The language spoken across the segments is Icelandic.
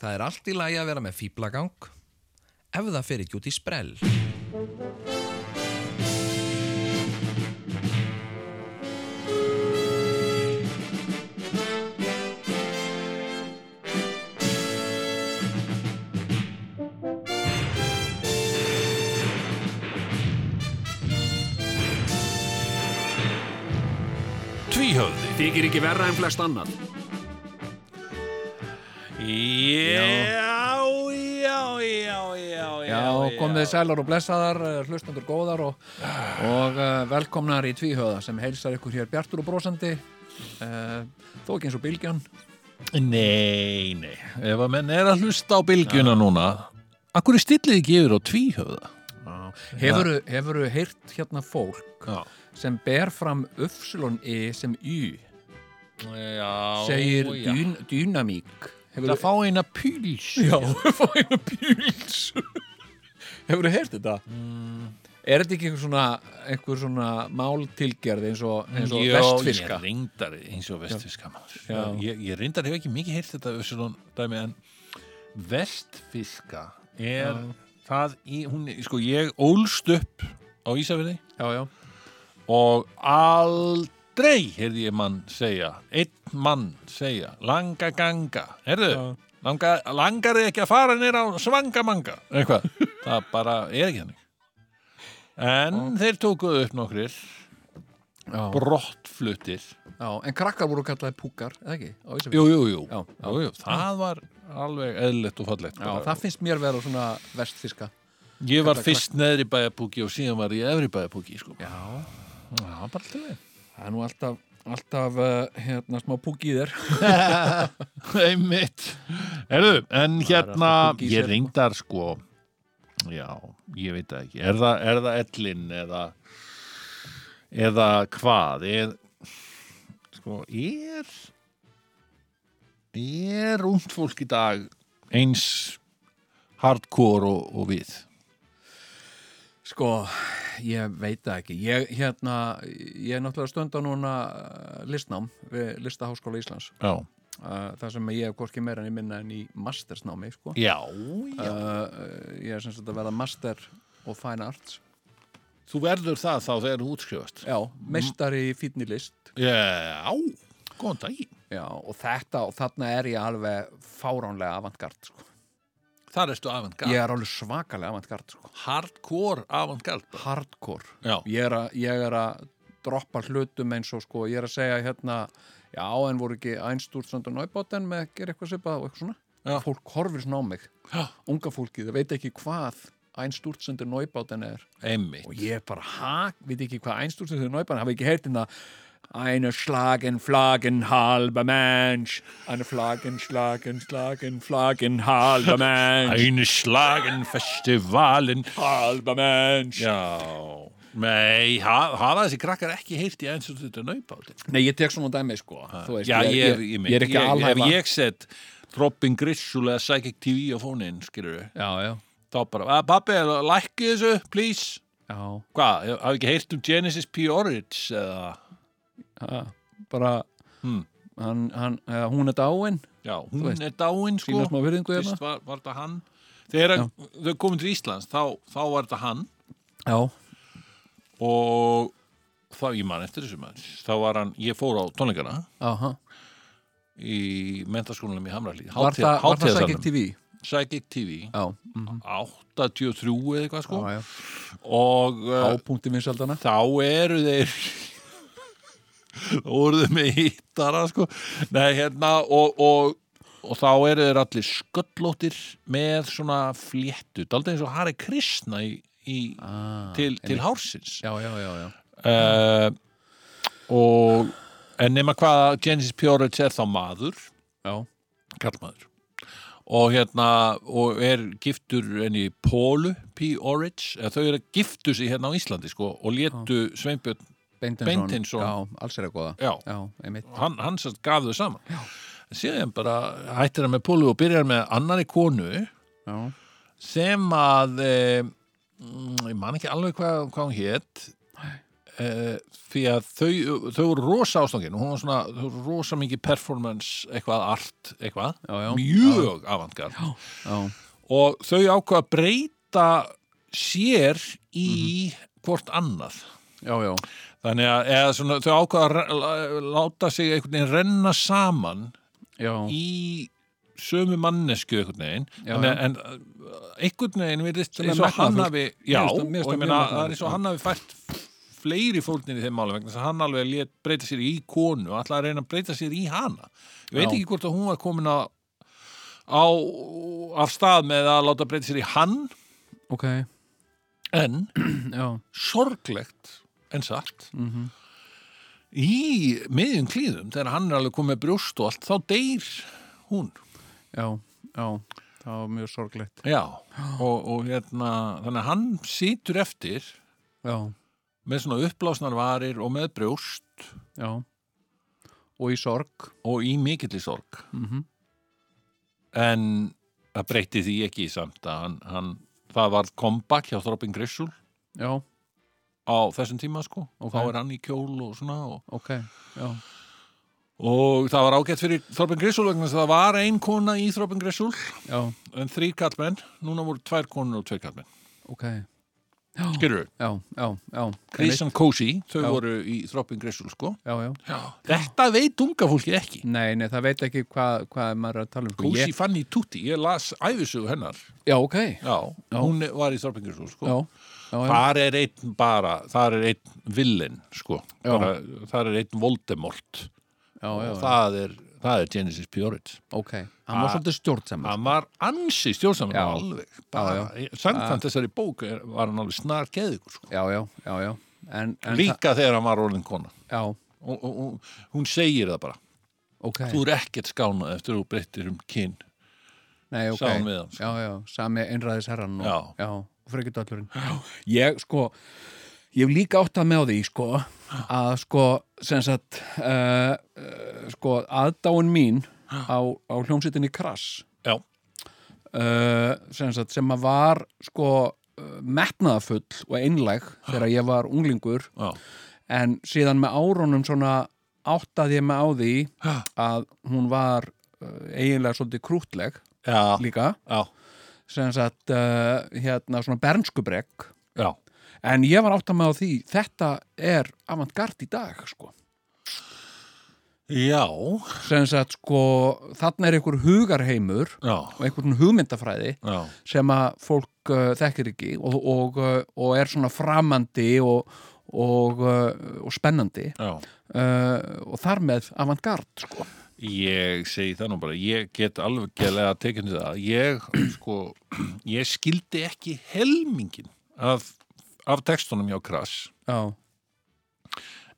Það er allt í lagi að vera með fýblagang ef það fer ekki út í sprell. Tvíhöfði þykir ekki verra en flest annan. Já, já, já, já, Já, komið sælar og blessaðar, eh, hlustendur góðar og, og uh, velkomnar í Tvíhöða sem heilsar ykkur hér bjartur og brosandi uh, þó ekki eins og Bylgjan Nei, nei, ef að menn er að hlusta á bylgjuna núna, akkur er stillið ekki yfir á tvíhöfða? Hefuru, hefuru heyrt hérna fólk Já. sem ber fram uppsilon-i sem y Já, segir já. dyn, dynamík Það fá eina píls. Já, fá eina píls Hefur heyrt þetta? Er þetta ekki einhver svona, einhver svona máltilgerð eins og, eins og vestfiska? ég reyndar eins og vestfiska. Já. Ég, ég reyndar hef ekki mikið heyrt þetta Össulón dæmi en vestfiska er það í, hún, sko ég ólst upp á Ísafirði Já, já, og aldrei heyrði ég mann segja, einn mann segja, langa ganga, heyrðu, langa, langar þið ekki að fara nýr á svangamanga, eitthvað, það bara er ekki hannig. En þeir tókuðu upp nokkrir, já, brottfluttir, já En krakkar voru kallaði púkar, eða ekki? Jú, jú, jú, jú, jú, það var alveg eðlilegt og fallegt. Já, það finnst mér vera svona vestfiska. Ég var fyrst neðri bæjapúki og síðan var ég efri bæjapúki, sko. Já, Já, bara alltaf við. Það er nú alltaf, alltaf uh, hérna smá púk í þér. Einmitt. Erðu, en hérna ég sér, reyndar sko já, ég veit ekki. Er það, er það ellin eða eða hvað? Er sko, er er ungt fólk í dag eins hardcore og, og við Sko, ég veit það ekki. Ég, hérna, ég er náttúrulega stund á núna uh, listnám við Listaháskóla Íslands. Já, uh, það sem ég hef hvorki meira en ég minna en í mastersnámi, sko. Já, já. uh, Ég er sem sagt að verða master og fine arts. Þú verður það þá þegar þú útskrifast. Já, meistari í fínni list. Já, góðan daginn. Já, og þetta, og þarna er ég alveg fáránlega avantgard, sko þar erstu avantgard, Ég er alveg svakalega avantgard, sko. Hardcore avantgard Hardcore. Já, ég er, að, ég er að droppa hlutum eins og sko, ég er að segja hérna já, en voru ekki einstúrstand og náibáten með að gera eitthvað svipað og eitthvað svona? Já. fólk horfir svona á mig, Já. unga fólki það veit ekki hvað einstúrstand og náibáten er. Einmitt. Og ég bara, ha, veit ekki hvað einstúrstand og náibáten, hafa ekki heyrt hérna Eine Schlagen, Flaggen, halber Mensch. Eine Flaggen, Schlagen, Schlagen, Flaggen, halber Mensch. Einu slagen festivalen Halber Mensch. Já Nei, ha- hafa þessi krakkar ekki heyrt í eins og þetta naupáli Nei, ég tek svona dæmi, sko. Veist, Já, ég, ég, ég, ég er ekki alhæfa. Ef ég set Throbbing Grissul eða Psychic TV á fónin, skilur við Já, já, þá bara, "Ah, pabbi, lækki þessu, please já. Hvað, hafa ekki heyrt um Genesis P. Orridge eða, bara Hmm. hann, hann, eða, hún er dáin. Já, hún veist, er dáin sko, hérna. Fyrst var, var þetta hann. Þegar þau komum til Íslands þá, þá var þetta hann. Já, og þá, ég man eftir þessu maður. Þá var hann, ég fór á tónleikana. Aha. Í mentaskólanum í Hamralíð var, það, Psychic TV? Psychic TV já, mm 83 eða eitthvað sko. Já, já. og vinsaldana þá eru þeir eru þeir með hittara sko Nei, hérna, og, og, og þá eru þeir allir sköllóttir með svona fléttu daldið eins og Hari Krishna í, í, ah, til, til hársins já, já, já, já. uh, og en nema hvað Genesis Pjórits er þá maður já. kallmaður og hérna og er giftur enni Pólu P. Orridge, þau eru að giftu sig hérna á Íslandi sko og létu Sveinbjörn, Beintinsson, Beintinsson. já, alls er að góða. Já, já, einmitt. Hann, hann gaf þau saman. Já. síðan bara hættir hann með Pólu og byrjar með annari konu já, sem að e, mm, ég man ekki alveg hvað, hvað hún hétt uh, því að þau, þau voru rosa ástangin og hún var svona, þau voru rosa mikið performance, eitthvað art, eitthvað. Já, mjög avantgard já, og þau ákvað að breyta sér í hvort annað. Já, já, þannig að eða svona, þau ákvað að láta sig einhvern veginn renna saman já, í sömu mannesku einhvern veginn. Já, Þannig, að- en uh, einhvern veginn virðist Sem er eins og hann hafi já, og ég meina það er eins og hann hafi fært fleiri fórnir í þeim málum vegna þess að hann alveg lét breyta sér í konu og ætlaði að reyna að breyta sér í hana. Ég veit ekki hvort að hún var komin á, á af stað með að láta breyta sér í hann. Ok, en sorglegt en satt. Mhm, í miðjum klíðum þegar hann er alveg komið brjóst og allt þá deyr hún. Já, já, það var mjög sorglegt. Já, og, og hérna, þannig að hann situr eftir Já, með svona uppblásnar varir og með brjóst. Já, og í sorg, og í mikilli sorg. mhm, En það breytti því ekki samt að hann, hann það var comeback hjá Throbbing Grissul já, á þessum tíma sko. Ok. Þá er hann í kjól og svona og, ok, já, og það var ágætt fyrir Throbbing Grissul vegna þess að það var ein kona í Grissul já, en þrý kallmenn, núna voru tvær konur og tveir kallmenn. ok, já, Skilur já, Chris and Cozy, þau Já. voru í Throbbing Grissul sko. já, já. Þetta veit unga fólkið ekki. nei, nei, það veit ekki hvað hva maður er að tala um. sko. Kósi Ég- Fanny Tutti, ég las æfisugu hennar Já, ok, hún var í Þorpengjursul sko. Þar er einn bara, þar er einn villin sko. Bara, Þar er einn Voldemort. Já, já, og það er, það er Genesis Puritt ok, hann var svolítið stjórnsamur. Hann var ansi stjórnsamur alveg. Samkvæmt þessari bók er, var hann alveg snar geðugur sko. Já, já, já, já, en, en líka þegar hann var orðin kona. Og, og, og hún segir það bara. Ok, þú er ekkert skánað eftir þú breyttir um kyn. Nei, ok, hann, sko. já, já, sami einræðis herran og, Já. já, og frekið dallurinn. Ég, sko, ég hef líka átt að með á því, sko, að, sko, sem sagt, uh, uh, sko, aðdáin mín á, á hljómsveitinni Krass, Já, uh, sem sagt, sem að var, sko, metnaðafull og einlæg þegar ég var unglingur, já, en síðan með árunum svona áttaði ég mig á því að hún var eiginlega svolítið krútleg já, líka. Já, sem sagt uh, hérna svona bernskubrekk en ég var átt að mig á því þetta er avantgard í dag sko. Já, sem sagt sko þarna er einhver hugarheimur já, og einhvern hugmyndafræði já, sem að fólk uh, þekkir ekki og, og, uh, og er svona framandi og, og, og spennandi. Og þar með avantgard sko Ég segi það nú bara, ég get alveg geðlega tekinu það. Ég, sko, ég skildi ekki helmingin af, af textunum hjá Krass, Já,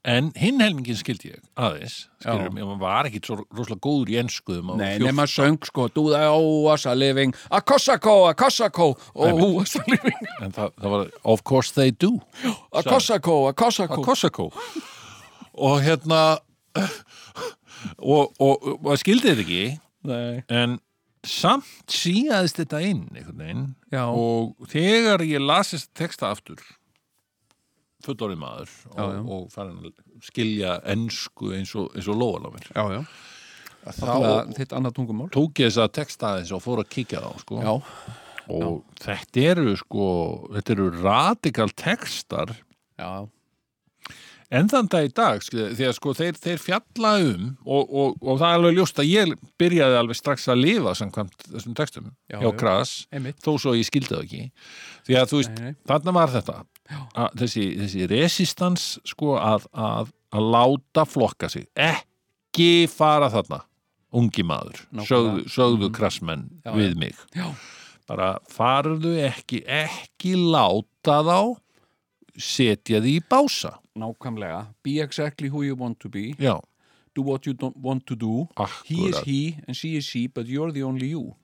en hinn helmingin skildi ég aðeins, mig, maður var ekki svo rosalega góður í enskuðum á Nei, nema söng sko Do the was a living A Kossako, a Kossako Oh, was a living. En það, það var, of course they do, A Kossako, a að Kossako Kossako. Og hérna, og, og, og skildi þetta ekki, Nei, en samt síðaðist þetta inn einhvern veginn. Já, og þegar ég las þess texta aftur fullorðið maður og, Já, já. og farin að skilja ensku eins og, eins og lóan á mér. Já, já. Þá tók ég þess að texta aðeins og fór að kíkja þá sko. Já, og þetta eru sko þetta eru radikal textar já, en þann dag í dag því að sko þeir, þeir fjalla um og, og, og það er alveg ljóst að ég byrjaði alveg strax að lifa samkvæmt þessum textum Já, hjá já. Kras þó svo ég skildi það ekki. Því að þú veist, þarna var þetta að, þessi, þessi resistans sko að, að, að láta flokka sig ekki fara þarna ungi maður sögðu, sögðu krassmenn Já, við mig. Já, bara farðu ekki ekki láta þá setja því í bása nákvæmlega. Be exactly who you want to be. Já, Do what you don't want to do. He is akkurat he and she is she But you're the only you.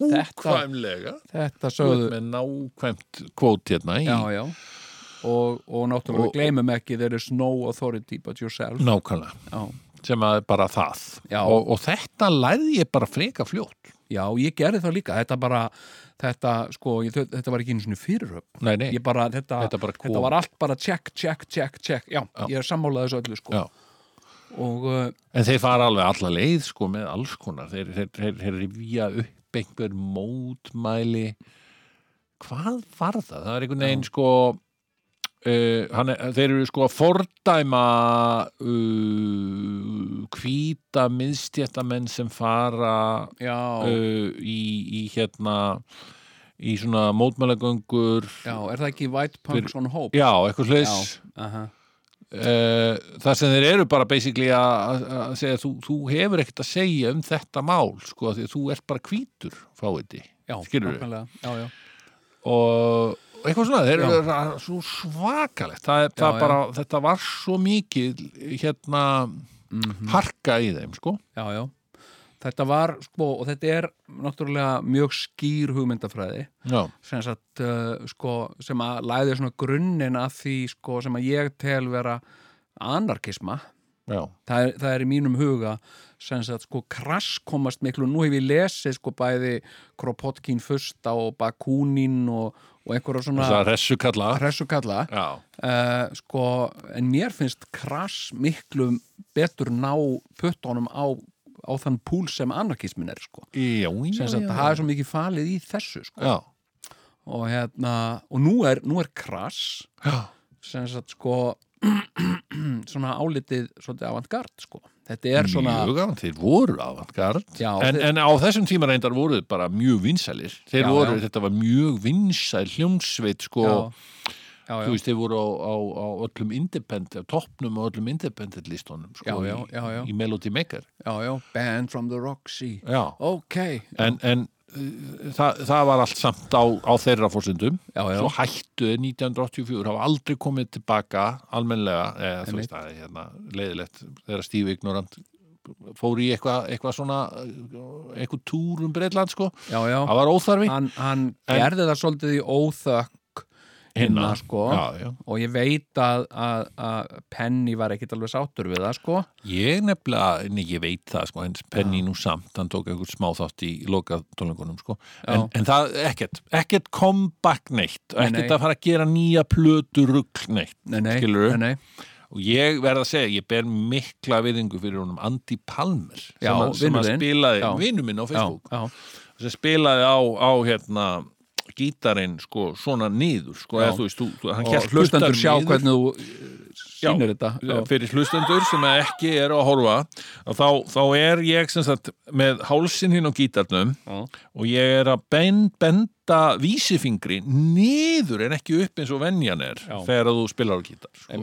Nákvæmlega. þetta sögðu með nákvæmt kvót hérna í Já, já. Og, og náttúrulega Og- gleymum ekki There is no authority but yourself. Nákvæmlega. Já, sem að er bara það. Já. og, og þetta lærði ég bara freka fljótt. Já, ég gerði það líka, þetta bara þetta, sko, ég, þetta var ekki einu ég bara, þetta, Þetta bara kom. var allt bara check, check, check, check já, Já. ég er sammálaði þessu öllu, sko Já. og uh, En þeir fara alveg alla leið sko með alls konar þeir, þeir, þeir, þeir rifja upp einhver mótmæli hvað var það? Það er einhvern veginn sko uh, hann er, þeir eru sko að fordæma uh, hvíta miðstjættamenn sem fara uh, í, í hérna í svona mótmælagöngur. Já, er það ekki White Punks on Hope? já, eitthvað hlis já, aha, Uh, það sem þeir eru bara basically að segja þú, þú hefur ekkert að segja um þetta mál sko því að þú ert bara hvítur fáiði Skilurðu? nákvæmlega, já, já, og eitthvað svona, þeir eru svo svakalegt. Það, Já, það bara, þetta var svo mikið hérna Mhm. harka í þeim sko. Já, já. Þetta var, sko, og þetta er náttúrulega mjög skýr hugmyndafræði. Já, sem, sagt, uh, sko, sem að læði svona grunninn að því sko, sem að ég tel vera anarkisma. Það er, það er í mínum huga sem sagt sko krass komast miklu. Nú hef ég lesið sko bæði Kropotkin fyrsta og Bakunin og, og einhverja þess svona að ressu kalla hressu kalla já, uh, sko en mér finnst krass miklu betur ná puttunum á, á þann púl sem anarkismin er sko. Já, já, já, það er svo mikið falið í þessu sko. Og hérna og nú er, nú er krass sem sagt sko svona álitið svolítið avantgard sko. Þetta er svona mjög þeir voru avantgard. Já, en, þeir- en á þessum tíma reyndar voru þeir bara mjög vinsælir. Þeir Já, voru, já. þetta var mjög vinsæl hljómsveit sko, já, já, þú veist, þeir voru á, á, á öllum independent, á toppnum á öllum independent listunum sko, Já, já, í, já, já. í Melody Maker. Já, já, Band from the Roxy. Já, ok, en, en það, það var allt samt á, á þeirra já, svo hættu þeir 1984 hafa aldrei komið tilbaka almennilega, eða veist er hérna, leiðilegt þegar Steve Ignorant fór í eitthvað eitthva svona eitthvað túr um Breitland sko. Já, já. það var óþarfi. Hann, hann En- gerði það svolítið í óþökk hinna sko já, já. og ég veit að, að, að Penny var ekkit alveg sáttur við það sko ég nefnilega, nei ég veit það sko en Penny nú samt, hann tók einhver smá þátt í lokað tónleikunum sko en, Já. en það, ekkert, ekkert comeback neitt, Nei, ekkert nei. að fara að gera nýja plötu rugg neitt nei, nei, nei. og ég verð að segja, ég ber mikla viðingu fyrir honum Andy Palmer Já, sem, sem að spilaði, Já. vinnu minn á já, Facebook já, sem spilaði á, á hérna gítarinn sko svona niður sko, eða þú veist, þú, þú, hann hélt hlustendur sjá niður. hvernig þú uh, sýnir þetta já, fyrir hlustendur sem ekki eru að horfa þá, þá er ég sem sagt með hálsin hinn á gítarnum Já. og ég er að ben, benda vísifingri niður en ekki upp eins og venjan er Já. þegar þú spilar á gítar sko.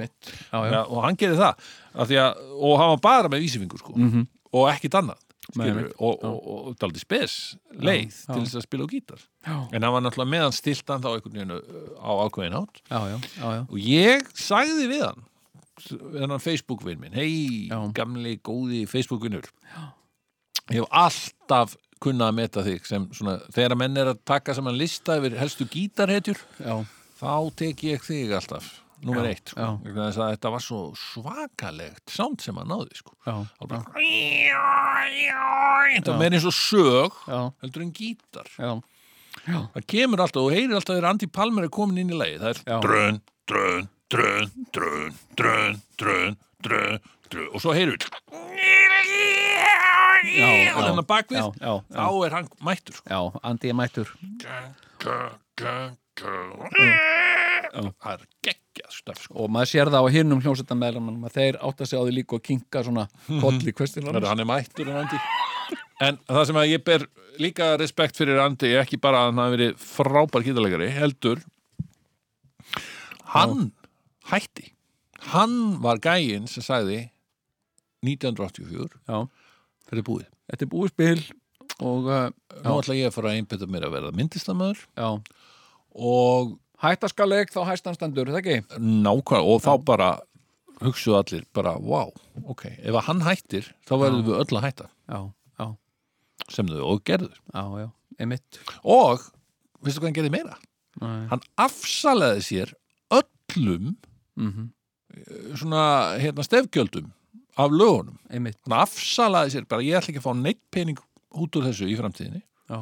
og hann gerir það að, og var bara með vísifingur sko, Mhm. og ekkit annað skilur, og, og, og, og daldi spes leið já. til þess að spila á gítar. Já, en hann var náttúrulega meðan stiltan þá einhvern veginn uh, á ákveðin átt og ég sagði við hann þennan Facebook-vinn minn hei, gamli, góði Facebook-vinnur ég hef alltaf kunnað að meta þig sem svona, þegar menn er að taka saman lista yfir helstu gítarhetjur já. þá tek ég þig alltaf nummer eitt, sko. að þetta var svo svakalegt sound sem hann náði sko. bara þetta var meira eins og sög já, heldur en gítar. Já, já, það kemur alltaf og heyrir alltaf þegar Andy Palmer er komin inn í lagi það er drön, drön, drön, drön, drön, drön, drön, drön og svo heyrir já, og bakvið já, já, já. þá er hann mættur sko. já, Andi er mættur það er geggjað stöf sko. og maður sér það á hinnum hljómsveitamæðlamannum að þeir átta sig á því líka og kinka svona kolli hverstil Það er hann er mættur en Andi en það sem að ég ber líka respekt fyrir Andi ekki bara að hann hafi verið frábær gítalegari heldur hann hætti. Hann var gæinn sem sagði 1984 já, þetta er búið. Þetta er búið spil og uh, nú ætla ég að fara að einbytta mér að vera myndlistamöður já, og hættaskaleg þá hæstanstandur, það ekki? nákvæmlega og þá bara hugsuðu allir bara, wow, ok ef að hann hættir, þá verðum við öll að hætta. Já, já, sem þau og gerðu. Já, já, emitt og, veistu hvað hann gerði meira? mm hann afsalaði sér öllum -hmm. svona hérna stefgjöldum af lögunum. Einmitt. Hann afsalaði sér bara, ég ætla ekki að fá neitt pening út úr þessu í framtíðinni. Já.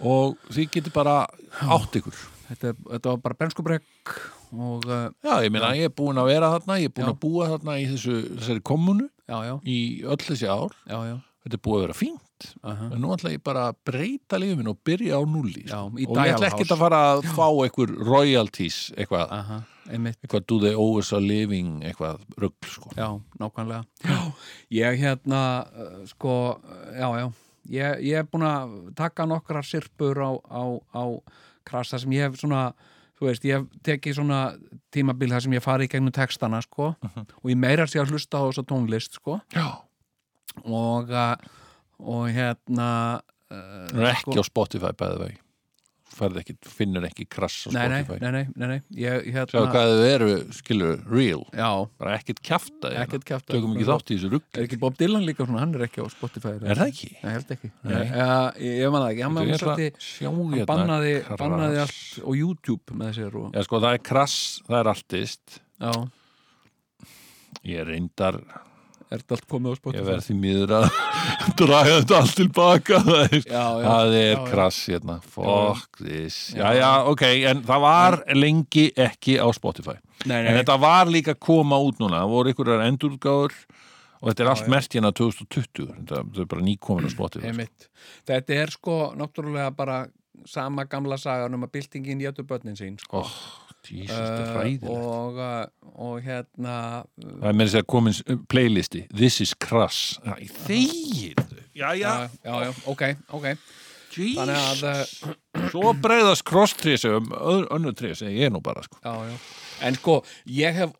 Og þið getur bara átt ykkur. Þetta, þetta var bara brenskubrekk og uh, já, ég meina, ég er búin að vera þarna ég er búin Já. að búa þarna í þessu, þessari kommunu já, já, í öll þessi ár. Þetta er búið að vera fínt. Uh en nú ætla ég bara að breyta lífin og byrja á Já, sko. og ég ætla House. að fara að fá einhver royalties eitthvað, Aha, einmitt, eitthvað do they owe us a living eitthvað rugl sko. já, nákvæmlega. Já, ég hérna uh, sko, uh, já, já ég, ég er búin að taka nokkrar sirpur á, á, á krasa sem ég hef svona þú veist, ég hef tekið svona tímabil þar sem ég fari í gegnum textana, sko og ég meira sér að hlusta á þessa tónlist, sko. Já, og, uh, og hérna uh, það er ekki á Spotify bæði vegi Færð ekki, finnur ekki krass á nei, nei, Spotify. nei, nei, nei, nei, ég, hérna Sjáðu hvað þau eru, skilur, real. Já, bara ekkert kjafta ekkert kjafta tökum ekki þátt í þessu rugg Er ekki Bob Dylan líka svona, hann er ekki á Spotify er það ekki? Nei, held ekki. Nei. Ég, ég, ég man það ekki, hann, Ég hann, ætla hann, að sjá hann hérna bannaði, krass. bannaði allt á YouTube með sér og, Já, sko, það er krass, það er artist. Já, ég reyndar, er þetta allt komið á ég Spotify verð því miður að draga þetta allt tilbaka það er, krass hérna, fuck this. Já, Já. já, ok, en það var lengi ekki á Spotify. Nei, en nei, þetta var líka að koma út núna. Það voru ykkur endurgáður og þetta er allt mert hérna 2020 þetta er bara nýkomin á Spotify. Þetta er sko náttúrulega bara sama gamla sagan um að byltingin getur börnin sín sko. oh, Jesus, ræðilegt og, uh, og hérna uh, Það er með þess að komin playlisti This is Crass Þegir Já, já, já, já, já, ok, ok Þannig að, uh, Svo bregðast crosstrið sem önnu sem ég er nú bara sko. já, já En sko, ég hef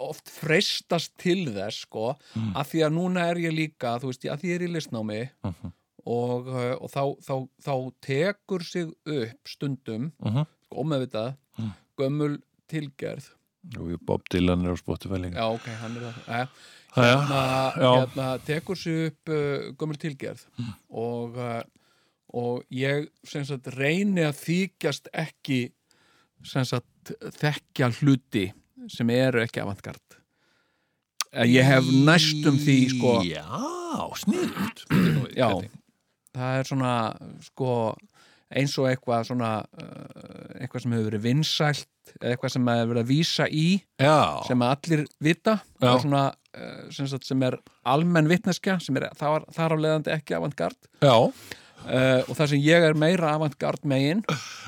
oft freistast til þess, sko, Mm. að því að núna er ég líka, þú veist, að því ég er í listnámi Mhm. og, uh, og þá, þá, þá tekur sig upp stundum, Mhm. sko, ómeðvitað, Mm. Gömul tilgerð. Og Bob Dylan er á Spotify líka Já, ok, hann er það. Ja. Já, Hérna, já. hérna tekur sig upp uh, gömul tilgerð Mm. og, uh, og ég, sagt, reyni að þykjast ekki, sagt, þekkja hluti sem eru ekki avantgard. Eh, Ég hef næstum því, sko, Já, sniðut Já. það er svona sko eins og eitthvað svona uh, eitthvað sem hefur verið vinsælt eitthvað sem hefur verið að vísa í Já, sem allir vita. Svona, uh, sem, sagt, sem er almenn vitneskja sem er þar, leiðandi ekki avantgard uh, og það sem ég er meira avantgard megin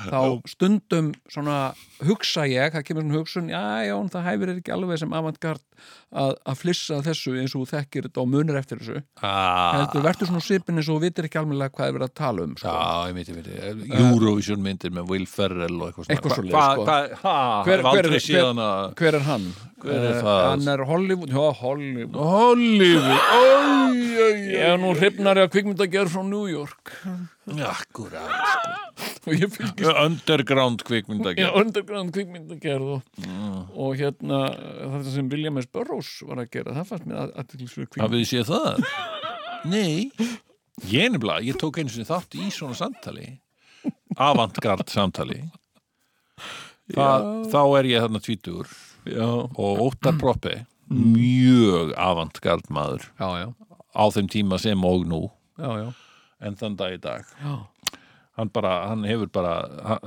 þá stundum svona hugsa ég, það kemur svona hugsun já, já, það hæfir ekki alveg sem avantgard að, að flissa þessu eins og þekkir þetta og munir eftir þessu ah, heldur, verður svona svipin eins og vitir ekki almennilega hvað er verið að tala um sko. Já, ég veit, ég veit Eurovision myndir með Will Ferrell og eitthvað svona Eitthvað Hva- sko. Hver- hver- hver- hver er hann? Hver er Eh, það? Hann er Hollywood, já, Hollywood. Hollywood. Ói, Ég er nú hrifnari að kvikmyndagerð frá New York. Akkurat. Sko. og ég fylgist Underground Já, kvikmyndagerð underground kvikmyndagerð og, og hérna það sem William S. Burroughs var að gera. Það fannst mér að aðtilsverð kvikmynd Hafið þið séð það? Nei. Ég nefnilega, ég tók einu sinni þátt í svona samtali. Avantgard samtali það, Þá er ég þarna tvítugur Já, og Óttar Proppi mjög avantgard maður. Já, á þeim tíma sem og nú. En þann dag í dag. Hann bara, hann hefur bara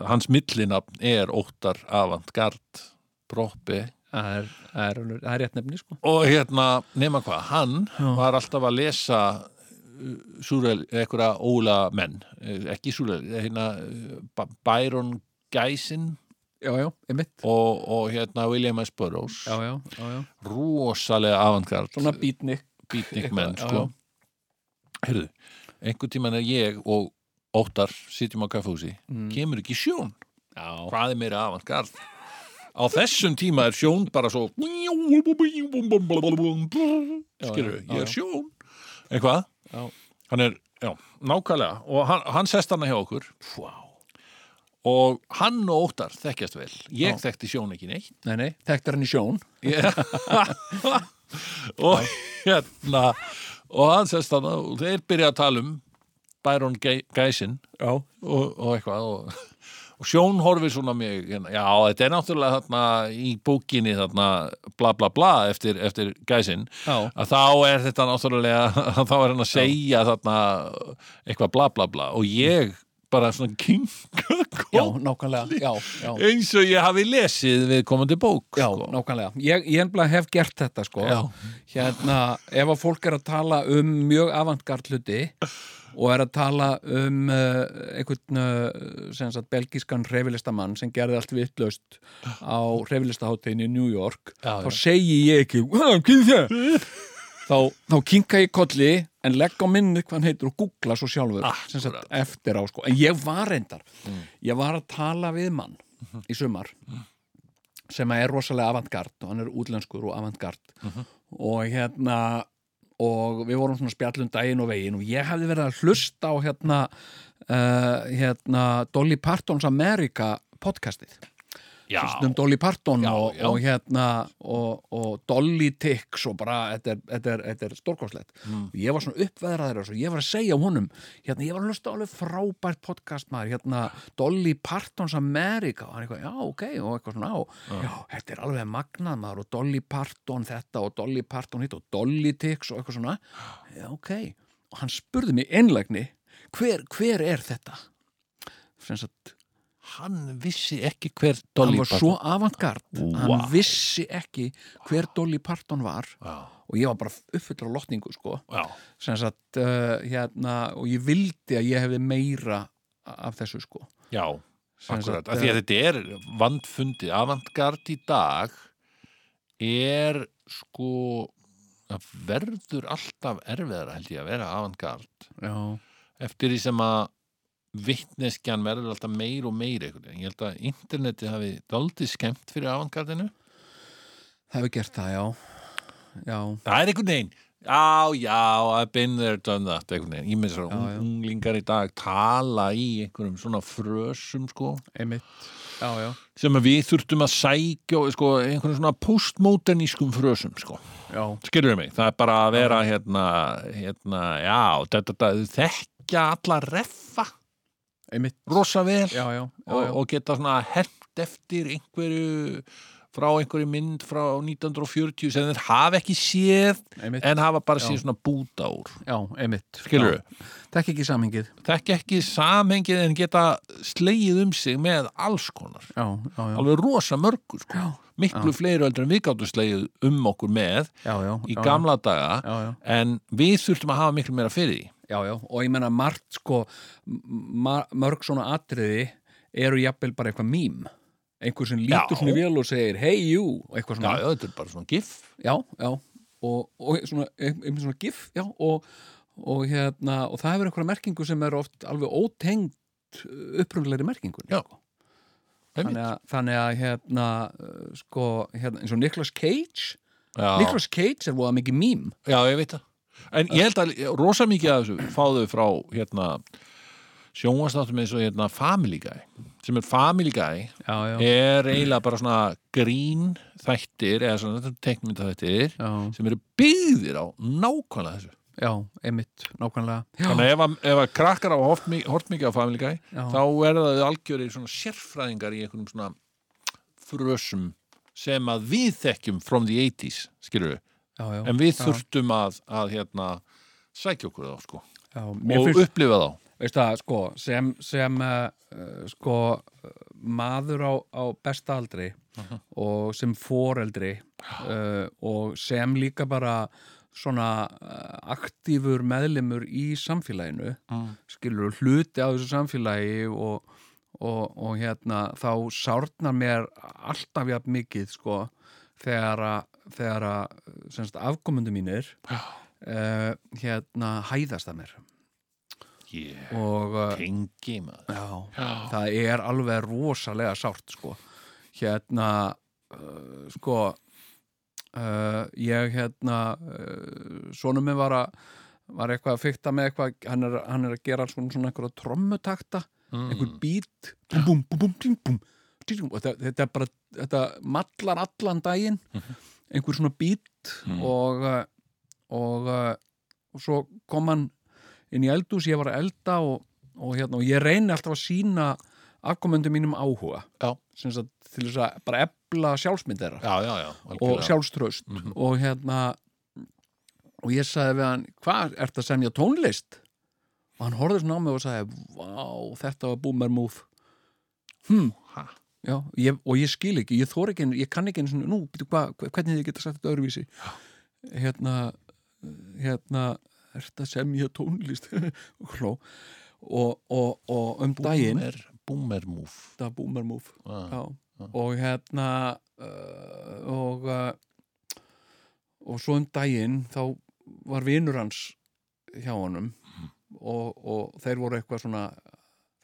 hans millinafn er Óttar Avantgard Proppi Það er, er, er rétt nefni sko. Og hérna, nema hvað, hann var alltaf að lesa uh, einhverja óla menn eh, ekki súrel, hérna uh, Byron Geisin Já, já, einmitt. Og, og hérna William S. Burroughs. Já, já, já, já. Rosalega avantgard Svona beatnik. beatnik menn Já, sko. heyrðu, einhvern tímann er ég og Óttar sitjum á kaffhúsi Mm. kemur ekki sjón? Já, hvað er meira avantgard á þessum tíma er sjón bara svo skilur, já, ég já. er sjón. Eitthvað? Já, hann er, já, nákvæmlega. Og hann, hann sest hana hjá okkur. Wow og hann og Óttar þekkjast vel. Ég Já. þekkti sjón ekki neitt. Nei, nei, þekktar hann í sjón. Ég- og hérna og hann sest hana og þeir byrja að tala um Byron Ge- Geisin Já, og, og eitthvað og, og Sjón horfir svona mig hérna, já, þetta er náttúrulega þarna í bókinni þarna bla bla bla eftir, eftir gæsin Já. að þá er þetta náttúrulega þá er hann að segja þarna eitthvað bla bla bla. Og ég bara svona kinga nákvæmlega, já, já eins og ég hafi lesið við komandi bók Já, sko. nákvæmlega. Ég, ég ennbla hef gert þetta sko. Já. Hérna, ef að fólk er að tala um mjög avantgard hluti og er að tala um uh, einhvern uh, sem sagt belgískan reyfilistamann sem gerði allt vitlaust á reyfilistaháttegin í New York þá segi ég ekki þá, þá kinka ég kolli en legg á minni hvað hann heitur og googla svo sjálfur sagt, eftir á sko. en ég var reyndar ég var að tala við mann í sumar sem er rosalega avantgard og hann er útlenskur og avantgard. Og hérna og við vorum svona spjallum daginn og veginn og ég hefði verið að hlusta á hérna uh, hérna Dolly Partons America podcastið já, um Dolly Parton Já, og, já. og hérna og, og Dolly Tix og bara, þetta er, þetta er, þetta er stórkáslegt Mm. og ég var svona uppveðraður og ég var að segja honum, hérna ég var að hlusta alveg frábært podcast maður, hérna Dolly Partons America. Og hann eitthvað, já ok, og eitthvað svona á já, þetta er alveg magnað maður og Dolly Parton þetta og Dolly Parton hitt og Dolly Tix og eitthvað svona. Já ok, og hann spurði mig einlægni, hver, hver er þetta? sem sagt hann vissi ekki hver hann Dolly var svo avantgard. Vá. hann vissi ekki hver Dolly Parton var. Já, og ég var bara uppfyllur á lotningu sko. Sem sagt uh, hérna og ég vildi að ég hefði meira af þessu sko. Já akkurat, af því að eh, þetta er vandfundið, avantgard í dag er sko það verður alltaf erfiðara held ég að vera avantgard eftir því sem að vittneskjan verður alltaf meir og meir einhvern veginn. Ég held að interneti hafi daldið skemmt fyrir avantgardinu. það hefur gert það, já já, Það er einhvern veginn. Já, já, I've been there, done that, einhvern. Ég með já. unglingar í dag tala í einhverjum svona frösum, sko, einmitt já, já, sem við þurftum að sækja, sko, einhverjum svona postmodernískum frösum, sko. Skilur mig? Það er bara að vera, hérna, hérna, já, þetta, þetta, þekkja alla reffa einmitt. rosa vel. já, já, já, og, og geta svona hent eftir einhverju frá einhverju mynd frá 1940 sem þeir hafa ekki séð einmitt, en hafa bara séð svona búta úr já, einmitt. Skilur Já. Þekki ekki samhengið. Þekki ekki samhengið en geta slegið um sig með alls konar. Já, já, já, alveg rosa mörgur sko. Miklu fleiri öldur en við gáttum slegið um okkur með í gamla daga já, já. en við þurftum að hafa miklu meira fyrir því Já, já, og ég menna margt sko, ma mörg svona atriði eru jafnvel bara eitthvað mím einhver sem lítur Já. svona vel og segir hey you, eitthvað já, svona já, þetta er bara svona gif já, já, og, og svona, einhver svona gif, já, og, og hérna, og það hefur einhverja merkingu sem er oft alveg ótengt upprunlegri merkingun Já. Einmitt. þannig að, þannig að hérna, uh, sko, hérna, eins og Nicolas Cage já. Nicolas Cage er voða mikið mím Já, ég veit það. En ég held að rosa mikið af þessu fáðu frá hérna sjónvastáttum eins og hérna Family Guy sem er Family Guy já, já, er eiginlega bara svona grín þættir eða svona teknmynda þættir já, sem eru byggðir á nákvæmlega þessu. já, einmitt, nákvæmlega. Þannig að ef, að- krakkar á hort, mikið á Family Guy þá er það algjörir svona sérfræðingar í einhvernum svona frösum sem að við þekkjum from the 80s, skilur við já, já, en við þurftum að, að hérna sækja okkur þá sko. Og finnst upplifa þá. Það, sko, sem, sem uh, sko, uh, maður á, á besta aldri og sem foreldri uh, og sem líka bara svona uh, aktífur meðlimur í samfélaginu Mm. skilur hluti á þessu samfélagi og, og, og hérna þá sárnar mér alltaf jafn mikið sko þegar að þegar að afkomundu mínir uh, hérna hæðast að mér yeah. og uh, tengi maður já, Já. það er alveg rosalega sárt sko hérna uh, sko ég hérna sonum minn var að var eitthvað að fykta með eitthvað hann er, hann er að gera svona, svona einhverja trommutakta Mm. einhver bít ting, búm, ting, búm. Og þetta, þetta bara þetta mallar allan daginn einhver svona bít Mhm. og uh, og, uh, og svo kom hann inn í eldús, ég var að elda og, og, hérna, og ég reyni alltaf að sína afkomendum mínum áhuga sagt, til þess að bara efla sjálfsmynd þeirra já, já, já, og sjálfströst og hérna og ég sagði við hann, hvað, ert að semja tónlist? og hann horfði svona á mig og sagði, vá, þetta var boomer move hm, Ha? Já, ég, og ég skil ekki ég þór ekki, ég kann ekki einu svona, nú, byrju, hva, hvernig þið geta sagt þetta öðruvísi? Hérna hérna, ert að semja tónlist? Og hló. Og, og, og um daginn Boomer, boomer move. Þetta var boomer move ah. já, og hérna uh, og uh, og svo um daginn þá var vinur hans hjá honum og, og þeir voru eitthvað svona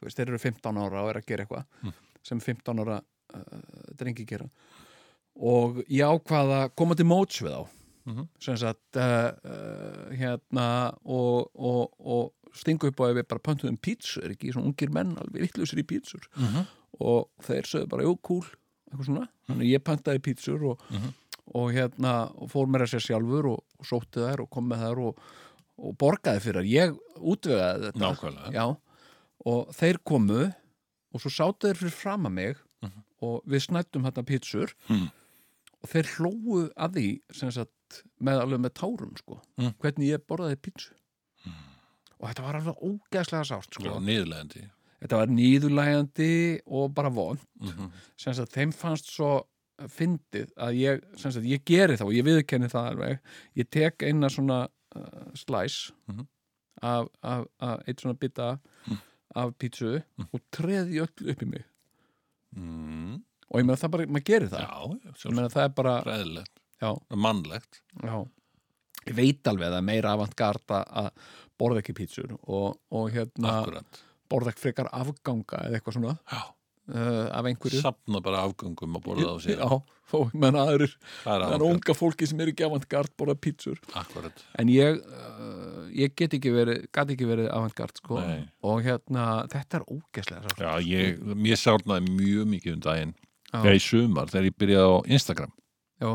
veist, þeir eru 15 ára og er að gera eitthvað sem 15 ára uh, drengi gera. Og ég ákvað að koma til móts við þá. Mhm. sem sagt uh, uh, hérna og, og, og stingu upp á ef við bara pöntuðum pítsur, ekki? Svona ungir menn alveg vittlusir í pítsur. Mhm. og þeir sögðu bara, jú, cool eitthvað svona, þannig að ég pantaði pítsur og, Mhm. og hérna fór mér að sér sjálfur og, sótti þær og kom með þær og, og borgaði fyrir þær. Ég útvegaði þetta. Já, og þeir komu og svo sátu þeir fyrir fram að mig og við snættum hérna pítsur Mhm. og þeir hlóu að því sagt með alveg með tárum sko, Mhm. hvernig ég borðaði pítsu og þetta var alveg ógeðslega sárt sko Já, niðurlegandi þetta var nýðulægandi og bara von Mhm. sem sagt þeim fannst svo fyndið að ég, sagt ég geri þá ég viðkenni það alveg ég tek eina svona uh, slæs Mhm. af, af, af eitt svona bita af pítsu og treði öll upp í mig. Mm. og ég meina það bara, maður gerir það. Já, ég meina það er bara, ræðilegt, mannlegt. Já. Ég veit alveg að það er meira avantgarda að borða ekki pítsur og, og hérna Akkurat. borða ekki frekar afganga eða eitthvað svona. Já, uh, af einhverju. Sapna bara afgöngum að borða á sér. Já, og menn aðrir. Það er það er avantgard. unga fólki sem er ekki avantgard borða pítsur. Akkurat. En ég, uh, ég get ekki verið gat ekki verið avantgard sko. Nei. og hérna, þetta er ógeðslega sárt. Já, ég, mér sárnaði mjög mikið um daginn. Þegar í sumar, þegar ég byrjaði á Instagram. Já.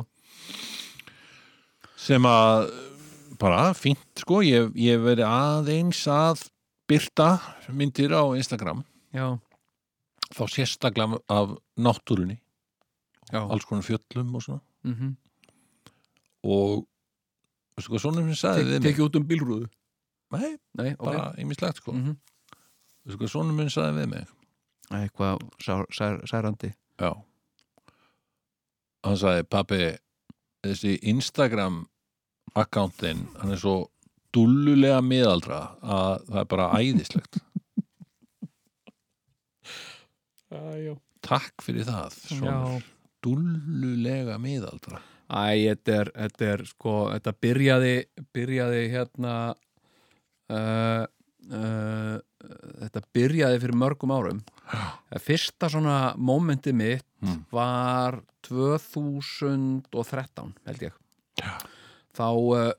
sem að bara fínt sko, ég ég hef verið aðeins að byrta myndir á Instagram. Já, þá sérstaklega af náttúrunni. Já, alls konar fjöllum og svona. Mm og veistu hvað svona sem sagði við mig? tekið út um bílrúðu. Nei, Nei, ok. bara ýmislegt sko. Mm veistu hvað svona minn sagði við mig? Eitthvað sár, sær, særandi? Já. Hann sagði pappi þessi Instagram akkántin hann er svo dullulega miðaldra að það er bara æðislegt já. takk fyrir það svona dullulega miðaldra Æ, þetta er, þetta er sko, þetta byrjaði byrjaði hérna uh, uh, þetta byrjaði fyrir mörgum árum fyrsta svona mómenti mitt Mm. var 2013 held ég Já. þá uh,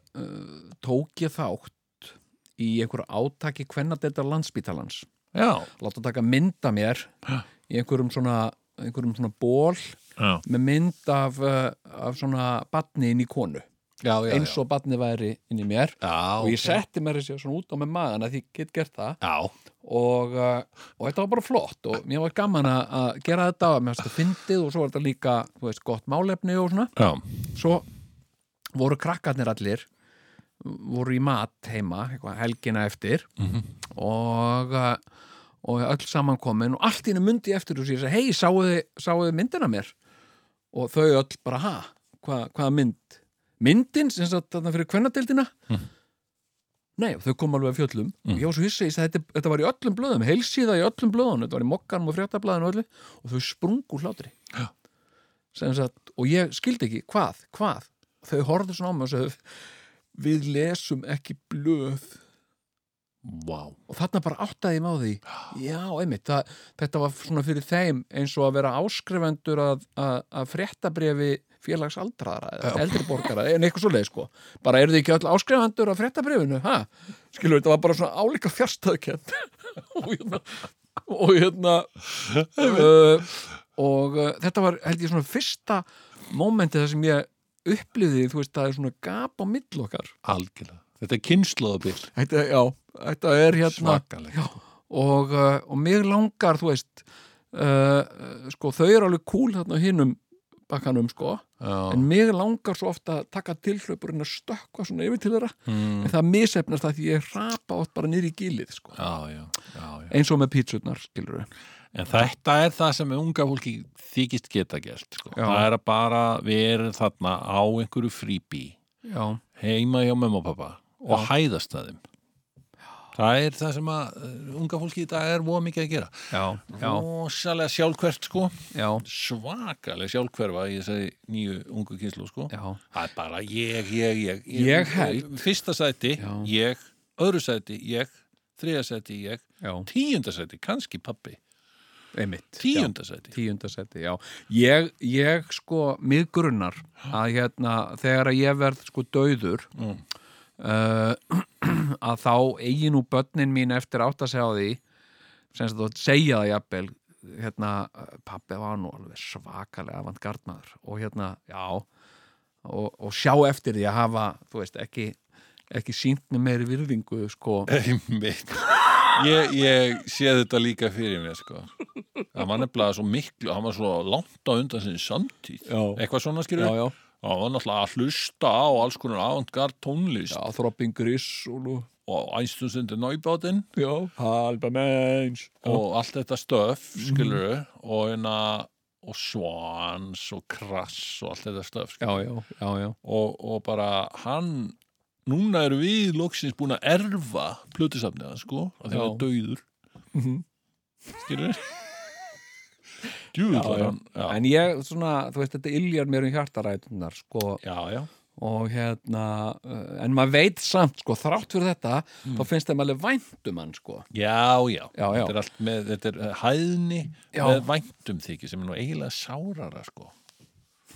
tók ég þátt í einhverju átaki kvennadeldar landsbítalans já, láta taka mynda mér Já. Í einhverjum svona einhverjum svona ból já, með mynd af, uh, af svona batni inn í konu. Já, eins og batni væri inn í mér. Já, og ég setti mér þessi svona út á með maðan að ég get gert það. Og, uh, og þetta var bara flott og mér var gaman að gera þetta og mér varst það fyndið og svo var þetta líka veist, gott málefni og svona. Já, svo voru krakkarnir allir voru í mat heima helgina eftir. Mhm. og uh, og öll samankomin og allt í henni myndi eftir og sér, hei, sáuði, sáuði myndina mér? Og þau öll bara, ha, hva, hvaða mynd? Myndin, sem sagt þarna fyrir kvennadeildina. Nei, og þau kom alveg að fjöllum. Og ég var svo hissa, þetta, þetta var í öllum blöðum heilsíða í öllum blöðum, þetta var í mokkanum og fréttablaðinu og öllu, og þau sprungu hlátri. Sem sagt, og ég skildi ekki, hvað, hvað? Þau horfðu svona á mig og sagði við lesum ekki blöð vá. Og þarna bara áttaði á því. Já, einmitt, það, þetta var svona fyrir þeim eins og að vera áskrifendur að, að, að fréttabrifi félags aldraðara eða eldri borgara en eitthvað svo leið sko, bara eru þið ekki öll áskrifendur af fréttabrifinu, ha? skilur þetta var bara svona álíka fjarstöðkend og hérna og hérna uh, og uh, þetta var held ég svona fyrsta mómentið þar sem ég upplýði, þú veist, það er svona gap á mill okkar. Algjörlega, þetta er kynnslóðabill þetta, já, þetta er hérna svakalegt Já, og, uh, og mig langar, þú veist uh, sko, þau eru alveg cool þarna á hinum bakkanum sko Já. en mig langar svo ofta að taka tilhlaupurinn að stökkva svona yfir til þeirra Mm. en það misefnast það því ég rapa oft bara niður í gilið sko. Já, eins og með pítsurnar, skilur En þetta er það sem unga fólki þykist geta gert sko. Það er að bara vera þarna á einhverju fríbí já, heima hjá mömmu og pappa og Já. hæðast að þeim. Það er það sem að uh, unga fólki í dag er voða mikið að gera. Já, já, Rósalega sjálfkvert sko. Já, svakalega sjálfkverfa í þessari nýju ungu kynslu sko. Já. Það er bara ég, ég, ég. Ég held- Fyrsta sæti, Já. ég. Öðru sæti, ég. Þriða sæti, ég. Já. Tíunda sæti, kannski pappi einmitt Tíunda sæti. Tíundasetti, já. Ég, ég sko, mig grunnar að hérna, þegar að ég verð sko dauður Mm. Uh, að þá eigi nú börnin mín eftir átt að segja á því sem þú segja það jafnvel hérna, pappi var nú alveg svakalega avantgardmaður og hérna, já og, og sjá eftir því að hafa þú veist, ekki, ekki sínt með meiri virðingu, sko Einmitt. Ég, ég sé þetta líka fyrir mér sko. Það var nefnilega svo miklu hann var svo langt á undan sinni samtíð Já. eitthvað svona skilur já, já, Það var náttúrulega að hlusta á alls konar avantgard tónlist. Já, Throbbing Gristle og og Einstúnsundi Náibátinn já, Halba Mensch. Og allt þetta stöf skilur og hérna og Swans og Krass og allt þetta stöf já, já, já, og, og bara hann núna eru við loksins búin að erfa plötusafnið hans sko að hann er dauður. Mhm. skilur já, En ég, svona, þú veist, þetta iljar mér um hjartarætunar, sko, já, já. og hérna, uh, en maður veit samt, sko, þrátt fyrir þetta, þá finnst þeim alveg vænt um hann, sko. já, já, Já, já. þetta er allt með þetta er eh, hæðni Já. með væntum þykir sem er nú eiginlega sárara sko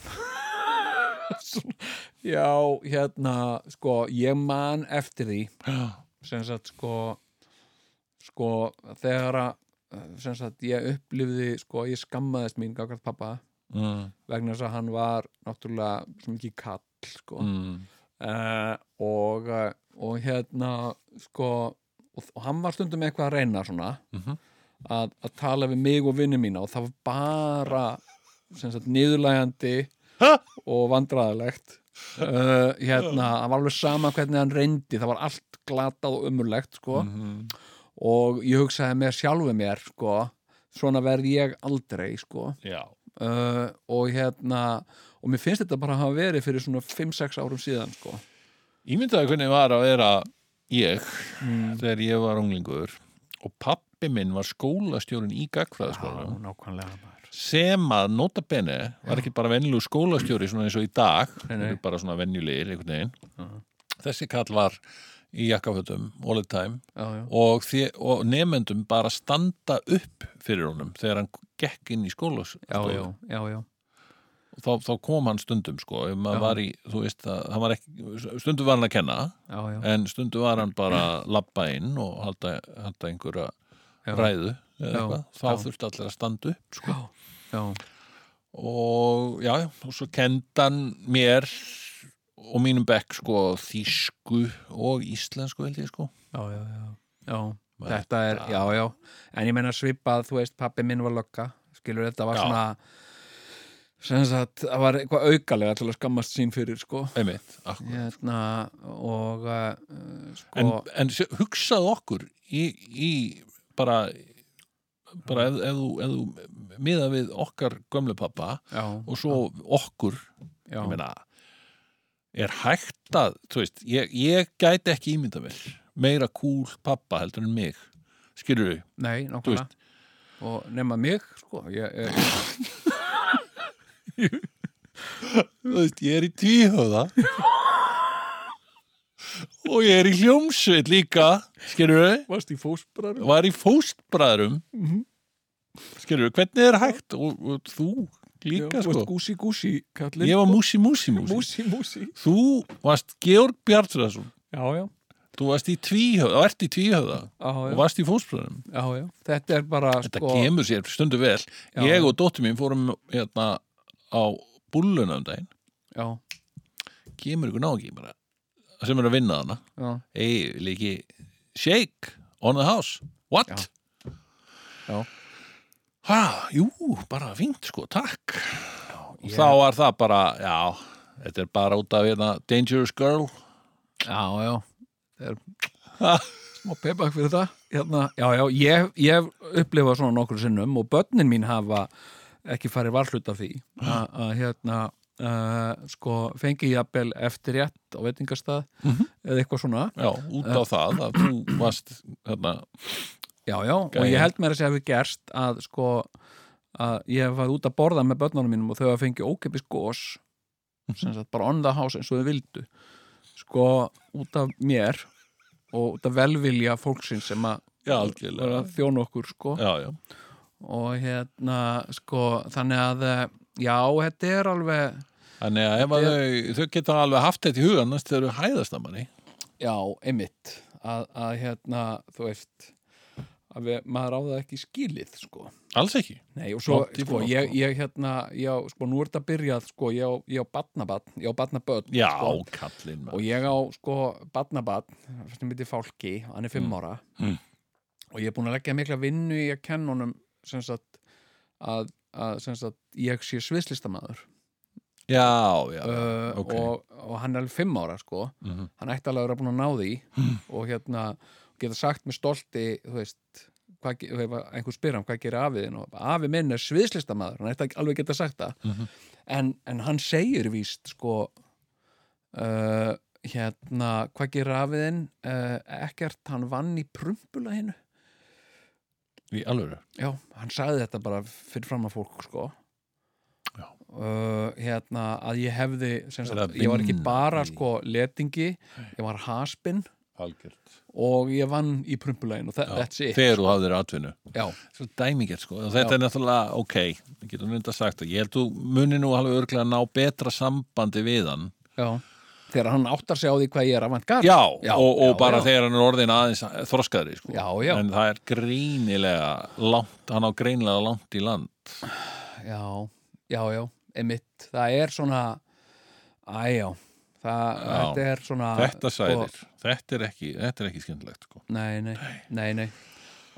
Já, hérna, sko, ég man eftir því, sem sagt, sko, sko, þegar að, sem sagt, ég upplifði, sko, ég skammaðist mín gagvart pappa, mm, vegna þess að hann var náttúrulega svo mikið kall, sko. mm, uh, og, og hérna sko og, og hann var stundum eitthvað að reyna svona Mhm. að, að tala við mig og vinni mína og það var bara sem sagt niðurlægandi og vandræðalegt uh, hérna, það var alveg sama hvernig hann reyndi, það var allt glatað og umurlegt sko mhm. Og ég hugsaði mér sjálfu mér sko, svona verð ég aldrei sko. Uh, og hérna og mér finnst þetta bara að hafa verið fyrir svona 5-6 árum síðan sko. Ímyndaði hvernig var að vera ég mm. þegar ég var unglingur og pappi minn var skólastjórinn í gagfræðaskólanum sem að nota bene var ekki bara venjulegu skólastjóri svona eins og í dag Nei, bara svona venjulegir einhvern veginn. Já. þessi kall var í jakkafötum all the time já, já. og, og nefendum bara standa upp fyrir honum þegar hann gekk inn í já. þá, þá kom hann stundum sko. Var í, þú veist að var ekki, stundum var hann að kenna já, en stundum var hann bara að labba inn og halda, halda einhverja ræðu þá þurfti allir að standa upp sko. og já, og svo kendan mér og mínum bekk sko þýsku og íslensku held ég sko já, já, já. já. Þetta er, já, já. En ég menna svipað, þú veist, pappi minn var lögga. Skilur þetta var Já. svona, sem sagt, það var eitthvað aukalega til að skammast sín fyrir, sko. einmitt, akkur Hérna, og, uh, sko, en, en hugsaðu okkur í, í bara bara ef, ef, ef þú miða við okkar gömlu pappa já, og svo okkur já, ég meina er hægt að, þú veist ég, ég gæti ekki ímynda mér meira kúl pappa heldur en mig skilur við, nei, nákvæmlega. Og nema mig, sko, ég, ég, þú veist, ég er í tvíhöða og ég er í hljómsveit líka skilur við, varst í fósbræður? var í fóstbræðrum. Mhm. skilur við, hvernig er hægt? Og, og þú líka Þú varst sko gúsi, gúsi, kallinn. ég var músi, músi, músi músi, músi. þú varst Georg Bjartfræðsson Já, já, þú varst í tvíhöða, og ert í tvíhöða já, og já, varst í fóstbræðrum já, já. Þetta er bara, Þetta sko, kemur sér stundu vel. Já. Ég og dóttir mín fórum hérna á búlluna um daginn. já, Kemur ykkur ná ekki bara sem er að vinna hana. já, Ei, líki shake on the house. What? Já. Hæ, jú, bara fínt sko, takk. Og ég- þá var það bara, já þetta er bara út af hérna Dangerous Girl. Já, já er smá peppak fyrir það. Hérna, Já, já, ég, ég hef upplifað svona nokkur sinnum og börnin mín hafa ekki farið varhlut af því að hérna uh, sko, fengi ég jafnvel eftir rétt á veitingastað eða eitthvað svona. Já, út á það að þú varst hérna, Já, já, og Gæi. ég held mér að segja hefur gerst að sko að ég hef farið út að borða með börnunum mínum og þau hafa fengið ókepis gós sem sagt bara on the house eins og þau vildu. Sko út af mér og út af velvilja fólksins sem að að þjóna okkur sko. Já, já, og hérna sko þannig að eh, já, þetta er alveg þannig að að þau, þau geta alveg haft þetta í hugan næst þegar þau hæðast að manni. Já, einmitt. Að, að hérna, þú veist að við, maður á það ekki skilið sko alls ekki Nei, og svo, í sko, frá, ég, sko. ég hérna, já, sko, nú er þetta byrjað, sko, ég á, ég á batnabatn, ég á batnabötn, já, sko, og ég á, sko, batnabatn, sem heitir Fálki, hann er fimm Mm. ára, Mm. og ég er búin að leggja mikla vinnu í að kenna honum, sem sagt, að, að sem sagt, ég sé sviðslistamæður, já, já, uh, ok. og, og hann er alveg fimm ára, sko, Mhm. hann ætti alveg að vera búin að ná því, og hérna, geta sagt með stolti, þú veist, hvað, einhver spyr hann hvað gerir afið og afi minn er sviðslistamæður hann ekki alveg geta sagt það. Mhm. en, en hann segir víst sko uh, hérna hvað gerir afiðinn uh, ekkert, hann vann í prumpula hinu í alvöru? Já, hann sagði þetta bara fyrir fram að fólk sko. Uh, hérna að ég hefði sagt, ég var ekki bara sko letingi, ég var haspinn. Algjört og ég vann í prumpulegin og that's it. þegar þú hafðir atvinnu. Dæmingert sko, og þetta Já. er náttúrulega ok, við getum mynda sagt það. Ég held þú muni nú alveg örglega að ná betra sambandi við hann. Já. Þegar hann áttar sig á því hvað ég er avantgard já, Já, og, og já, bara já. þegar hann er orðin aðeins þroskaðri sko. Já, já. en það er greinilega langt, hann á greinilega langt í land. Já, já, já, emitt það er svona æjá, það, Já. þetta er svona þetta sæðir, þetta er ekki þetta er ekki skemmtilegt sko. nei, nei, nei, nei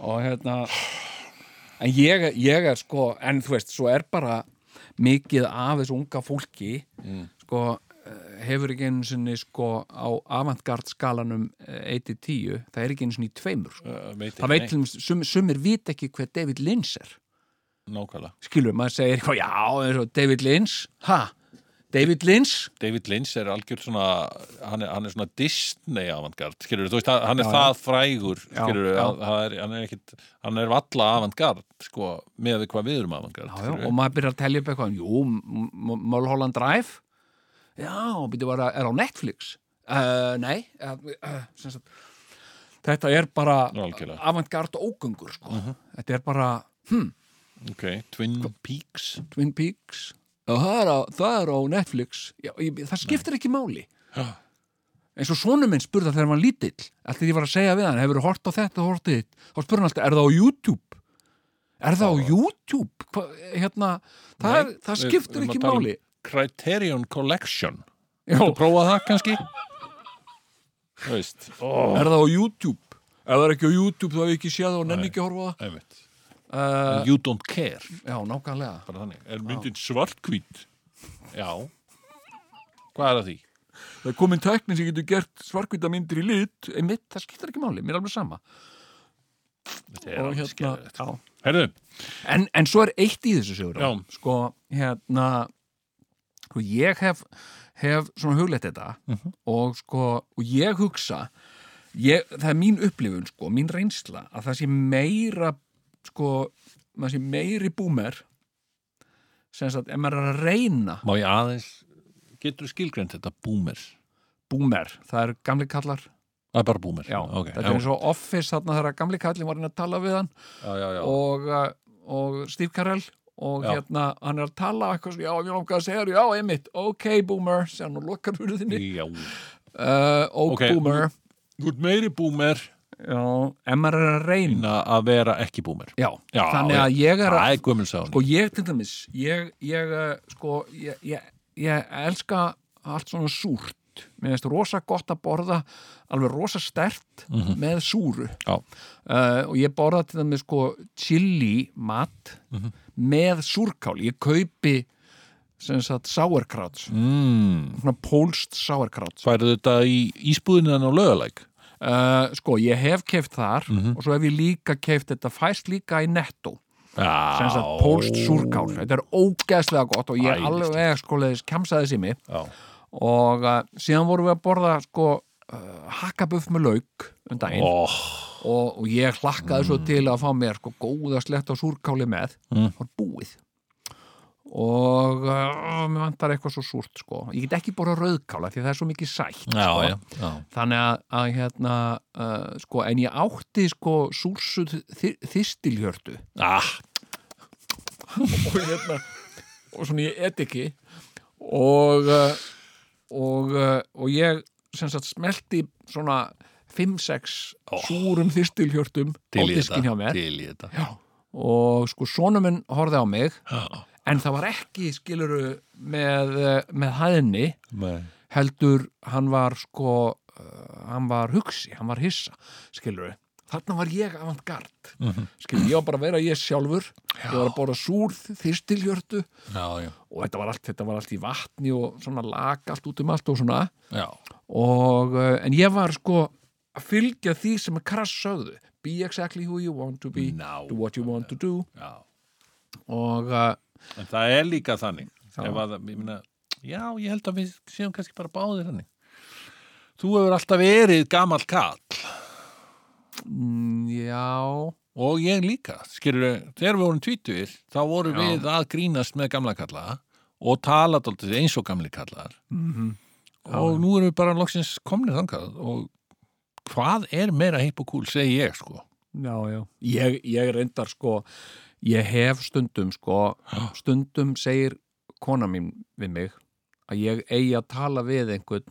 og hérna en ég, ég er sko en þú veist, svo er bara mikið af þessu unga fólki Mm. sko eh, hefur ekki einu sinni sko á avantgard skalanum 1-10, það er ekki einu sinni í tveimur sko. uh, það veit ekki til dæmis, sum, sumir vit ekki hver David Lynch er nákvæmlega skilur, maður segir, já, og David Lynch ha, David Lynch? David Lynch er algjör svona hann er, hann er svona Disney avantgard skilur, þú veist, hann er Já, já. það frægur Já, skilur, já. hann er, hann er ekkit hann er valla avantgard, sko með við hvað við erum avantgard já, já, og maður byrjar að telja upp eitthvað jú, M- M- Mulholland Drive. Já, býttu bara, er á Netflix. Uh, nei uh, uh, þetta er bara avantgard ógöngur sko. þetta er bara, hm, ok, Twin Peaks. Twin Peaks og það er á, það er á Netflix. Já, ég, það skiptir ekki máli. Eins og sonur minn spurði þegar hann var lítill alltaf ég var að segja við hann, hefur þú hort á þetta hort á þitt, þá spurði hann alltaf, er það á YouTube? Er það á YouTube? Hva, hérna, það, er, Nei, það við- skiptir við erum ekki um- máli. Criterion Collection. Þú prófa það kannski? Þú veist. Oh. er það á YouTube? Ef það er ekki á YouTube þá hef ég ekki séð það og nenni Nei. ekki að horfa á það. Einmitt. Uh, You don't care. Já, nákvæmlega. Bara þannig, er myndin svartkvít já. Hvað er að því? það er komin tækni sem getur gert svarkvita myndir í lit. Einmitt, það skiptir ekki máli, mér er alveg sama. Þetta er alveg hérna, Herðu, En, en svo er eitt í þessu sögur Já. sko, hérna sko, ég hef, hef svona hugleitt þetta Mhm. og sko, og ég hugsa ég, það er mín upplifun, sko, mín reynsla að það sé meira sko, maður sé meiri búmer sem sagt, ef maður er að reyna má ég aðeins getur þú skilgrænt þetta boomer búmer, það er gamli kallar. Það er bara boomer já, ok, þetta er eins og office þarna þegar gamli kallin var að reyna að tala við hann. Já, já, já. og, uh, og Steve Carell og hérna, hann er að tala eitthvað, svona, já, ég langar að segja þér, já, einmitt ok, boomer, sér hann og lokar fyrir þinni uh, og Ok, boomer þú ert meiri boomer en maður er að reyna en að vera ekki boomer já, Já, þannig að ég er að er sko, ég til dæmis ég, ég, uh, sko, ég, ég, ég elska allt svona súrt. Mér finnst rosa gott að borða alveg rosa stert með súru. Já. uh, og ég borða til með sko chili mat með súrkál ég kaupi sem sagt sauerkrauts mm. svona pólst sauerkrauts Færðu þetta í ísbúðinu á lögalæk? Uh, sko ég hef keift þar og svo hef ég líka keift þetta fæst líka í netto. Sem sagt pólst súrkál þetta er ógeðslega gott og ég er alveg sko leiðis kemsaði sími Já. og uh, síðan vorum við að borða sko uh, hakkabuff með lauk um daginn. Ó, og, og ég hlakkaði svo til að fá mér sko góða slett á súrkáli með. Mm. var búið og uh, mér vantar eitthvað svo súrt sko. Ég get ekki borða rauðkála því það er svo mikið sætt já, sko. já, já. þannig að, að hérna uh, sko, en ég átti sko súrsuð þi- þystiljörtu Ah, og hérna og svona ég et ekki. Og uh, og, og ég sem sagt smelti svona 5-6 súrum þystiljörtum á diskin hjá mér. og sko svona minn horfði á mig. Já. En það var ekki skiluru með, eh, með hæðinni heldur hann var sko uh, hann var hugsi, hann var hissa skiluru, þarna var ég avantgard Mhm. skiluru, ég var bara að vera ég sjálfur. Ég var að bóra súr þyrstilhjörtu. Já, já, og þetta var, allt, þetta var allt í vatni og svona lag allt út um allt og svona. Já. og, uh, en ég var sko að fylgja því sem að krass sögðu. Be exactly who you want to be Ná. do what you want to do. Já. og En það er líka þannig. Að, ég meina, já, ég held að við séum kannski bara báðir þannig. Þú hefur alltaf verið gamall kall mm, já og ég líka. Skilur, þegar við vorum tvítugir, þá vorum Já. við að grínast með gamla kalla og tala dálítið eins og gamli kallar. mm og nú erum við bara loksins komnir þangað og hvað er meira hipp og cool, segi ég sko Já, já. Ég, ég reyndar sko, ég hef stundum sko, stundum segir kona mín við mig að ég eigi að tala við einhvern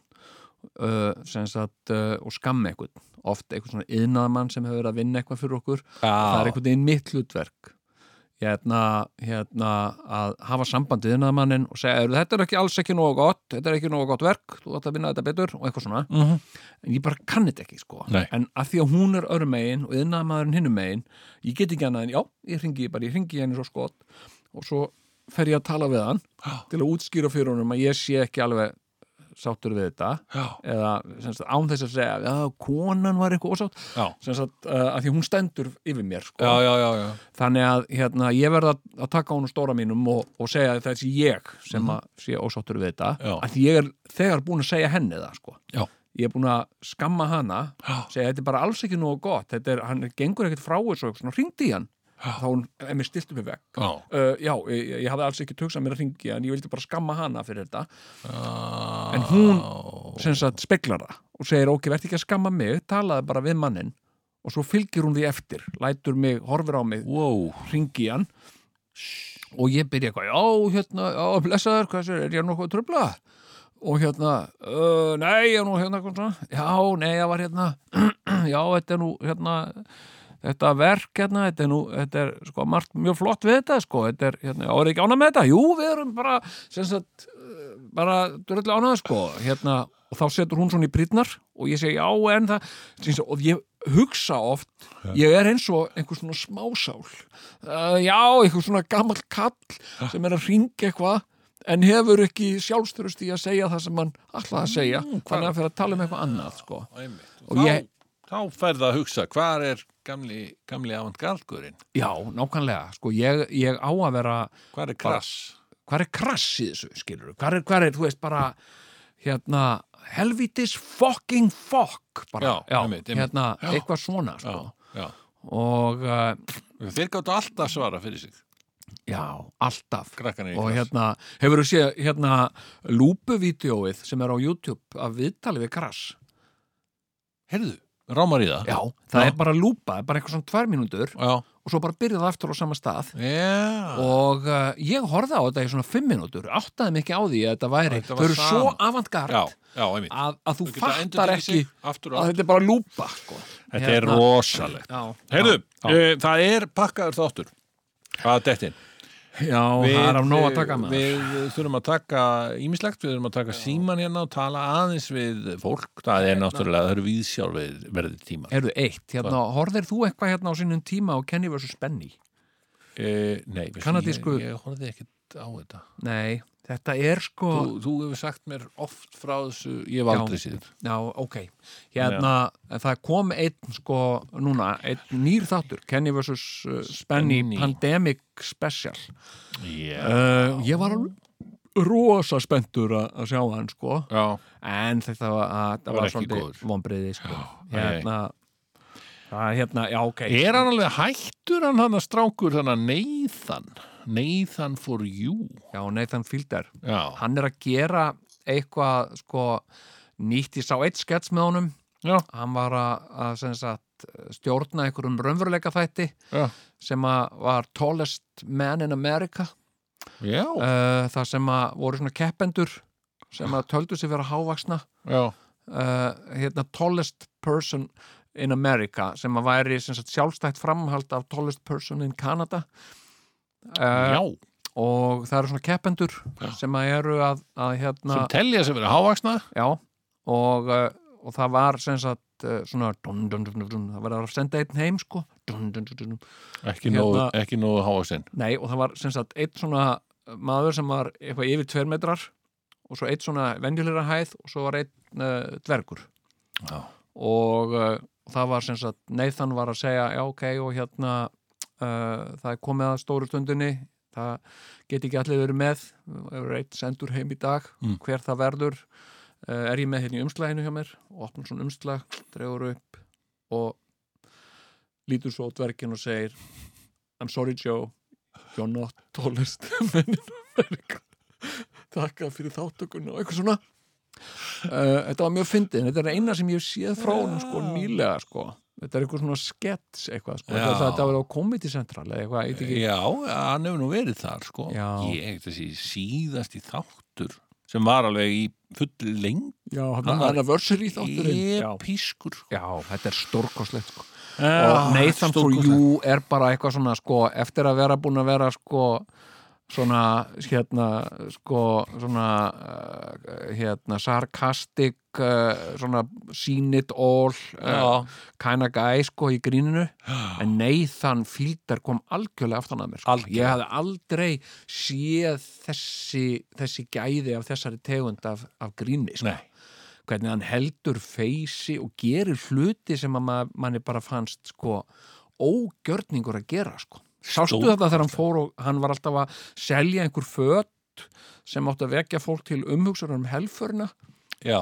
uh, sagt, uh, og skamma einhvern, oft einhvern svona yðnaðmann sem hefur verið að vinna eitthvað fyrir okkur. Það er einhvern veginn mitt hlutverk hérna, hérna að hafa samband við yðnaðmannin og segja, "Heyrðu, þetta er ekki alls ekki nógu gott þetta er ekki nógu gott verk, þú ætti að vinna þetta betur og eitthvað svona mm -hmm. en ég bara kann þetta ekki sko Nei. en að því að hún er öðrum megin og yðnaðmaðurinn hinnum megin ég get ekki annað en, já, ég hringi bara, ég hringi henni svo skot og svo fer ég að tala við hann til að útskýra fyrir honum að ég sé ekki alveg sáttur við þetta. Já, eða sagt, án þess að segja já, konan var eitthvað ósátt sagt, uh, að því hún stendur yfir mér sko. já, já, já, já. þannig að hérna, ég verð að, að taka honum stóra mínum og, og segja að þessi ég sem að sé ósáttur við þetta. Að því ég er þegar búin að segja henni það sko. Ég er búin að skamma hana segja þetta er bara alls ekki nógu gott. Þetta er, hann gengur ekkert frá þessu og í hann þá hún er mér stilt upp í vegg já. uh, já, ég, ég hafði alls ekki tugsað mér að hringi en ég vildi bara skamma hana fyrir þetta Ah. En hún- sem sagt speklar það og segir ok, verð ekki að skamma mig, talaði bara við mannin og svo fylgir hún því eftir lætur mig, horfir á mig wow. hringi í hann og ég byrja eitthvað, já, hérna, já, blessaður, sér, er ég nokkuð að tröfla? Og hérna, uh, nei, ég er nú hérna, já, nei, ég var hérna, já, þetta er nú, hérna, þetta verk, hérna, þetta er nú, þetta er, sko, margt mjög flott við þetta, sko, þetta er, hérna, er ekki ánað með þetta? Jú, við erum bara, sem sagt, bara, dröllu ánað, sko, hérna, og þá setur hún svona í prýtnar og ég segi, já, en það, sem sagt, og ég hugsa oft, ég er eins og einhver svona smásál. Uh, já, einhver svona gamall kall sem er að ringa eitthvað en hefur ekki sjálfstörust í að segja það sem hann ætlaði að segja. Þannig að fyrir að tala um eitthvað annað sko. Og ég- þá ferð að hugsa, hvar er gamli, gamli avantgaldgurinn? já, nákvæmlega sko, ég, ég á að vera Hvar er krass? hvað er krass í þessu, skilur hvað er, hvað er, þú veist, bara hérna, helvítis fucking fuck bara, Já, einmitt, einmitt. hérna, Já. eitthvað svona Já, sko. já. og uh, Þeir gáttu alltaf svara fyrir sig, já, alltaf og hérna, hefur þú séð hérna lúpuvídeóið sem er á YouTube af viðtali við krass Heyrðu, rámar í það? já, það Já. er bara lúpa, bara eitthvað svona tvær mínútur Já. og svo bara byrjaði aftur á sama stað Já. og uh, ég horfði á þetta í svona fimm mínútur áttaði mig ekki á því að þetta væri Þetta þau var eru svo avantgard já, já, einmitt. að, að þú Þau geta fattar endurtekið ekki sig aftur og að aftur. þetta er bara lúpa sko. Þetta er rosalegt. já, Heyrðu, já, uh, það er pakkaður þáttur. Hvað er dettin? Já, það er af nóg að taka með. við, við þurfum að taka ímislegt, við þurfum að taka síman hérna og tala aðeins við fólk. Það er náttúrulega, það eru viðsjálf verðið tíma Erðu eitt, hérna, horfðir þú eitthvað hérna á sínum tíma á Kenny vs. Benny? e, Nei, veistu, Kanadísku- ég, ég horfði ekkert á þetta. Nei, þetta er sko þú, þú hefur sagt mér oft frá þessu ég Já. aldrei síður Já, ok. Hérna, það kom einn sko, núna, einn nýr þáttur, Kenny vs. Uh, Spenny Spenny. Pandemic Special. Já, Uh, ég var rosa spenntur að sjá hann, sko. já, En þetta var, að, það Var var svolítið góður. vonbriði, sko. Æ. Hérna, það hérna, já, ok. Er hann alveg hættur hann hann að strákur þannig að Nathan Nathan for you. Já, Nathan Fielder. Já, Hann er að gera eitthvað, sko, nýtt, ég sá eitt skets með honum. já, Hann var að, að sagt, stjórna einhverjum raunveruleika þætti sem var tallest man in America. Uh, það sem voru svona keppendur sem að töldu sig vera hávaksna uh, hérna tallest person in America sem að væri sem sagt, sjálfstætt framhald af tallest person in Canada já. og það eru svona keppendur sem að eru að, að hérna, sem telja sem verið hávaksna já og, uh, og það var sem sagt uh, svona dun, dun, dun, það var að senda einn heim sko. Dun, dun, dun, dun, ekki, Hérna- nógu hávaksinn Nei, og það var sem sagt eitt svona maður sem var eitthvað yfir tveir metrar og svo eitt svona venjulegra hæð og svo var einn uh, dvergur. Já. og uh, það var sem sagt Nathan var að segja, já ok og hérna það er komið að stóru stundinni. Það get ekki allir verið með. Ef er eitt sendur heim í dag Mm. hver það verður uh, er ég með hérna í umslaginu hjá mér. Og opnum svona umslag, dregur upp og lítur svo á dvergin og segir I'm sorry Joe. You're not tallest man in America. Takka fyrir þáttökunni og eitthvað svona. Uh, þetta var mjög fyndið. Þetta er eina sem ég séð frá honum sko nýlega sko þetta er eitthvað svona skets eitthvað sko þetta, var á Comedy Central eitthvað, ekki Já, hann hefur nú verið þar sko. Ég, þessi síðasti þáttur sem var alveg í full lengi já, hann Hann var anniversary þátturinn já. episkur sko. já, þetta er stórkoslegt sko og Nathan for. You er bara eitthvað svona sko, eftir að vera búin að vera sko svona hérna sko svona uh, hérna sarkastik uh, svona seen it all uh, kind of guy sko í gríninu. En Nathan Fielder kom algjörlega aftan að mér sko. Ég hafði aldrei séð þessi, þessi gæði af þessari tegund af, af gríni sko. Hvernig hann heldur feysi og gerir hluti sem að ma- manni bara fannst sko ógjörningur að gera sko. Sástu þetta þegar hann fór og hann var alltaf að selja einhver fött sem átti að vekja fólk til umhugsunar um helförina? Já,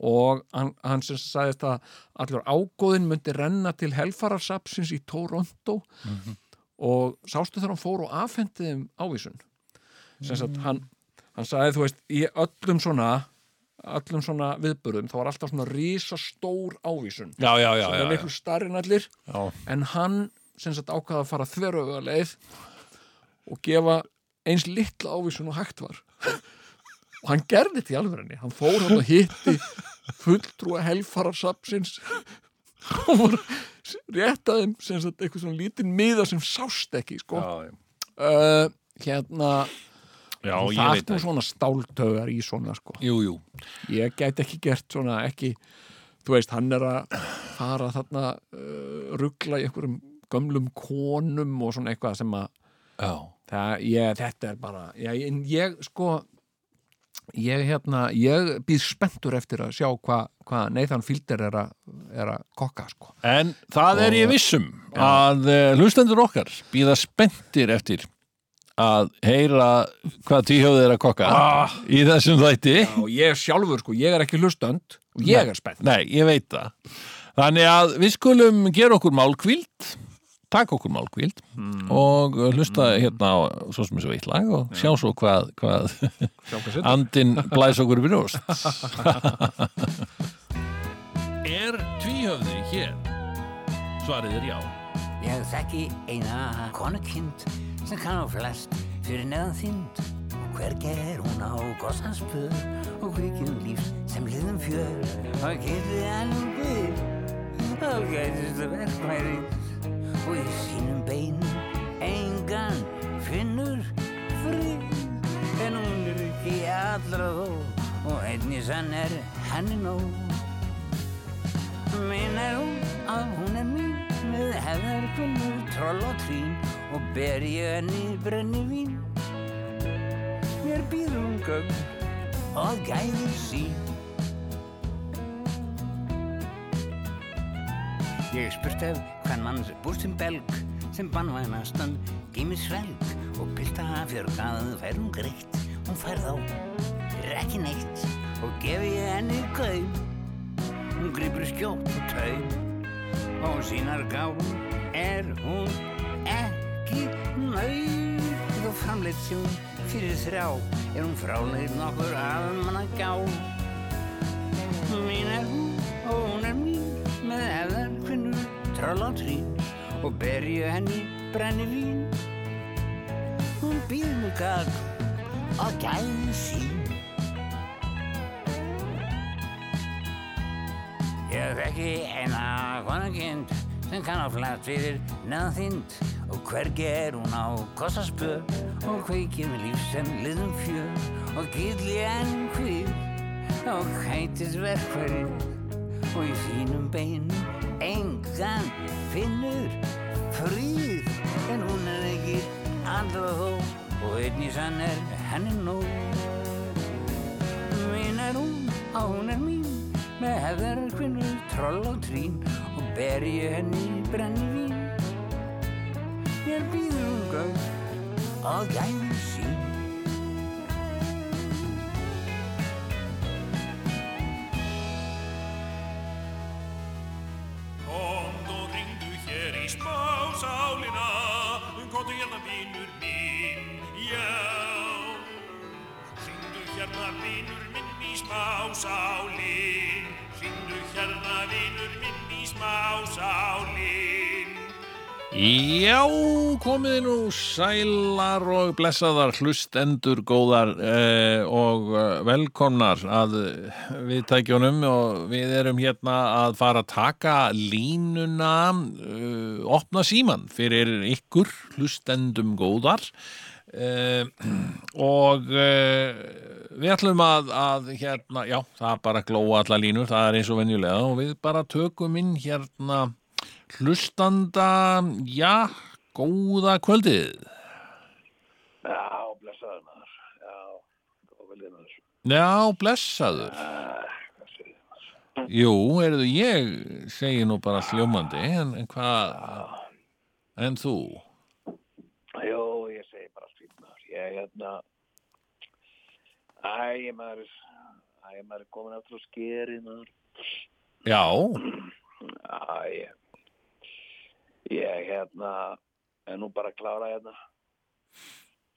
og hann, hann sem sagðist að allur ágóðin myndi renna til helfararsapsins í Toronto. Og sástu þegar hann fór og afhendi þeim ávísun? Sem sagt hann, hann sagði þú veist í öllum svona öllum svona viðburðum þá var alltaf svona risastór ávísun. Já, já, já, sem er miklu starri en allir. Já. en hann sem sagt ákvaða að fara þveröfuga leið og gefa eins litla ávísun og hægt var. Og hann gerði þetta í alvörinni hann fór hann og hitti fulltrúa helfararsapsins og var réttaðum sem sagt eitthvað svona lítinn miða sem sást ekki sko. Já, uh, hérna já, það er nú svona stáltögar í svona sko. Jú, jú, ég gæti ekki gert svona ekki þú veist, hann er að fara þarna uh, ruggla í einhverjum gömlum konum og svona eitthvað sem að já, það, ég, þetta er bara ég, en ég sko ég hérna, ég býð spenntur eftir að sjá hvað hva Nathan Fielder er að, er að kokka sko En það er Og- ég vissum að uh, hlustendur okkar býða spenntir eftir að heyra hvað tíhjóðið er að kokka Ah. í þessum þætti. og ég sjálfur sko, ég er ekki hlustönd og ég er spennt Nei, ég veit það. Þannig að við skulum gera okkur málkvíld, taka okkur málkvíld og uh, hlusta hérna á svo sem þessu veitt lag og sjá svo hvað, hvað andin blæs okkur við brjóst. er tvíhöfði hér? Svarið er já. Ég þekki eina konukind sem kann á flest fyrir neðan þynd. Og hvergi er hún á gossanspör og kvikið lífs sem liðum fjör? Og getið ennum byr og getist verkværi og í sínum beinum engan finnur frið en hún er ekki allra þó og einnisann er henni nóg. Minnar hún að hún er mín með hefðargunnur troll og trín og ber ég henni brenni vín. Mér býr hún gögg og gæðir sín. Ég spurt ef hvern manns bústum belg sem bannvænastan geymir svelg og pilta fjörgað fær hún greitt. Hún fær þá ekki neitt og gefi henni kaum hún grýpur skjótt og taum og sínar gáum er hún ekki nöyð og framleitt sjón fyrir þrjá er hún fráleið nokkur af manna gá mín er hún og hún er mín með efðar tröll á trín og ber ég henni brenni vín. Hún býð mig gagn og gæði sín. Ég þekki eina konakind sem kann á flatt fyrir neðan þynd og hvergi er hún á kossaspör og kveikir með líf sem liðum fjör. Og gilli enn hvið og hættis verkfæri og í þínum beinum engan finnur. Fríð en hún er ekki andra þó og einn í sann er henni nóg. Mín er hún og hún er mín. Með hefðar kvinnur troll og trín og ber ég henni brenni vín Mér býður hún gögn og gæði smásálina Komdu hérna vinur minn, já. Ringdu hérna vinur minn í smásálin Ringdu hérna vinur minn í smásálin Já, komiði nú sælar og blessaðar hlustendur góðar eh, og eh, velkomnar að viðtækjunum. Og við erum hérna að fara að taka línuna, eh, opna síman fyrir ykkur hlustendum góðar. Eh, og eh, við ætlum að, að hérna, já, það bara glóa alla línur, það er eins og venjulega og við bara tökum inn hérna hlustanda, já, góða kvöldið. Já, blessaður maður. Já, góða veldið maður. Já, blessaður. Þið maður? Jú, heyrðu, ég segi nú bara hljómandi, en, en hvað, en þú? Jó, ég segi bara fínt maður. Ég, hérna, æ, maður, æ, maður komin aftur á skeri maður. Já, Æ, ég, ég, hérna, er nú bara að klára hérna.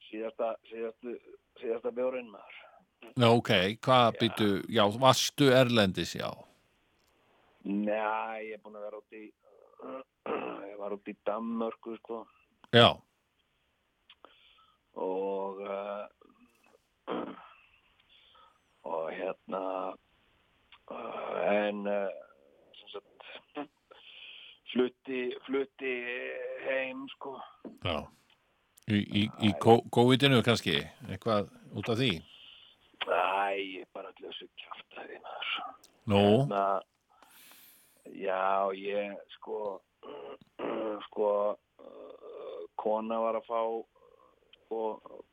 Síðasta, síðastu, síðasta bjórinn maður. já, ok, hvað býtu, já, vastu Erlendis, já. Njá, ég er búin að vera út í, ég var út í Danmörku, sko. Já, og uh, og hérna uh, en uh, flutti flutti heim sko. Já. Í, í, í COVID-inu kannski, eitthvað út af því? Æ, bara allir þessu kjaftaði maður. Nú, Hérna, já, ég sko sko uh, kona var að fá sko,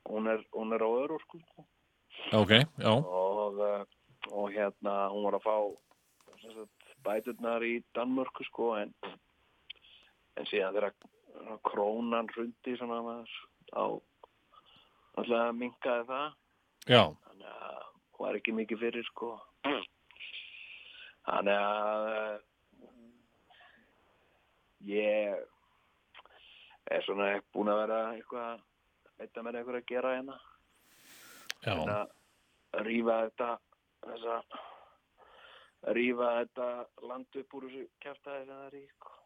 hún er, hún er á öru sko ok, já, og, uh, og hérna hún var að fá bæturnar í Danmörku sko en, en síðan þegar krónan hrundi svona maður, á alltaf minkaði það. Já, þannig að hún var ekki mikið fyrir sko. Þannig að uh, ég er svona búin að vera eitthvað eitthvað með eitthvað að gera hérna. Já, en að rífa þetta þessa rífa þetta land upp úr þessu kjaftaði sem það er í sko.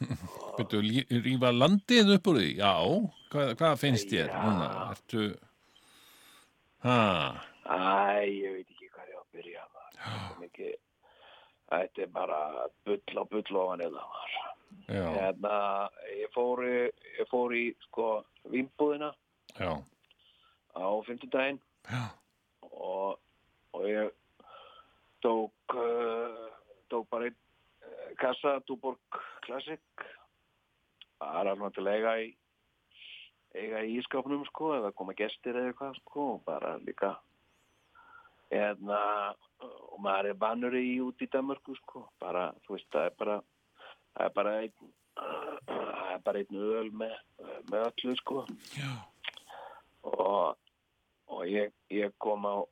Byrtu, rýfa landið upp úr því? Já, hvað, hvað finnst þér ja. núna? Ertu... Hæ? Æ, ég veit ekki hvað ég á að byrja það. Þetta er bara bull á bull ofan eða það var. Hérna, ég fór, ég fór í sko vimbúðina Já. á fymtudaginn og, og ég tók, eh, tók bara einn eh, kassa, tók borg Tuborg Classic bara svona til að eiga í eiga í ískapnum sko eða koma gestir eða eitthvað sko og bara líka eðna og maður er bannur í út í Danmarku sko bara, þú veist, það er bara það er bara einn það er bara einn öl með, með öllu sko Já. og, og ég, ég kom á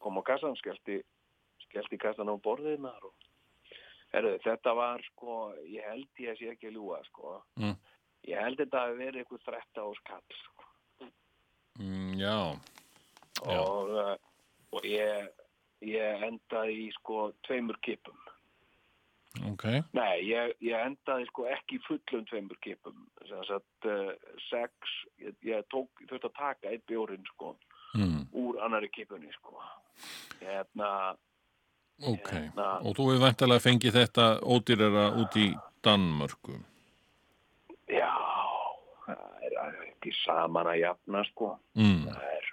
kom á kassan, skellti skellti kassan á borðið maður og herru, þetta var sko ég held ég að sé ekki að ljúga sko Mm. ég held þetta að verið eitthvað 13 ás kall sko. Mm, já. Já. og, uh, og ég ég endaði í sko tveimur kipum Ok. nei, ég, ég endaði sko ekki fullum tveimur kipum sem sagt uh, sex ég, ég tók, þurfti að taka eitt bjórin sko Mm, úr annari kipunni sko hérna ok. Hérna. Og þú hefur væntalega fengið þetta ódýrara út í Danmörku. já það er ekki saman að jafna sko Mm, er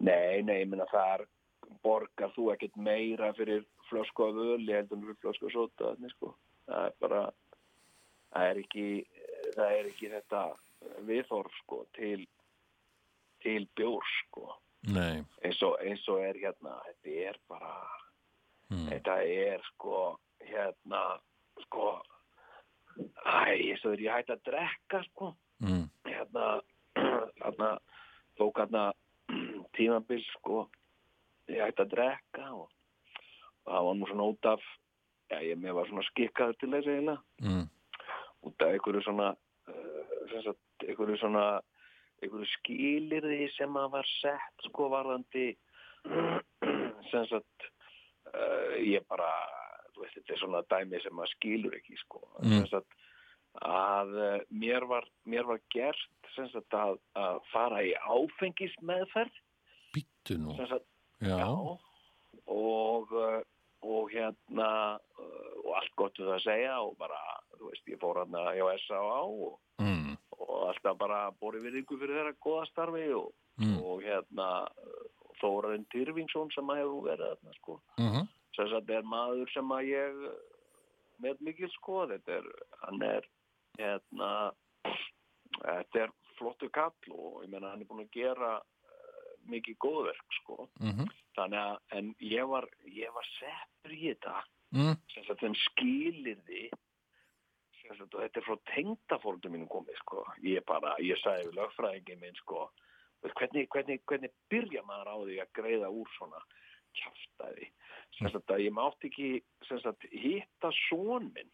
nei, nei, ég minna þar borgar þú ekkert meira fyrir flösku af öli heldur en fyrir flösku af þannig sko það er bara það er ekki, það er ekki þetta viðhorf sko til til bjór sko nei. eins og, eins og er hérna þetta er bara Mm, þetta er sko hérna sko æ, ég svo er ég hægt að drekka sko. Mm, hérna hérna tók hérna tímabil sko. Ég hægt að drekka og, og það var nú svona út af já, ég mér var svona skikkaður til þess eiginlega. Mm, út af einhverju svona uh, sagt, einhverju svona einhverju skilirði sem að var sett sko varðandi sem sagt uh, ég bara þú veist þetta er svona dæmi sem maður skilur ekki sko Mm. sagt að uh, mér var mér var gert sem sagt að, að fara í áfengismeðferð Býttu nú. sem sagt Já. og uh, og hérna og allt gott við það að segja og bara, þú veist, ég fór hérna hjá S.A.A. og, Mm, og alltaf bara borið við ykkur fyrir þeirra góða starfi og, mm, og hérna Þórarinn Tyrfingsson sem að hefur verið þarna sko, mhm, sem sagt er maður sem að ég með mikil sko, þetta er hann er hérna þetta er flottu kall og ég meina hann er búin að gera uh, mikið góðverk sko. Mhm, þannig að en ég var, ég var settur í þetta. Mm, sem sagt þeim skilirði sem sagt og þetta er frá tengdafórnum mínum komið sko. Ég bara, ég sagði lögfræðingin minn sko hvernig, hvernig, hvernig byrja maður á því að greiða úr svona sagt að ég mátti ekki sagt hitta són minn.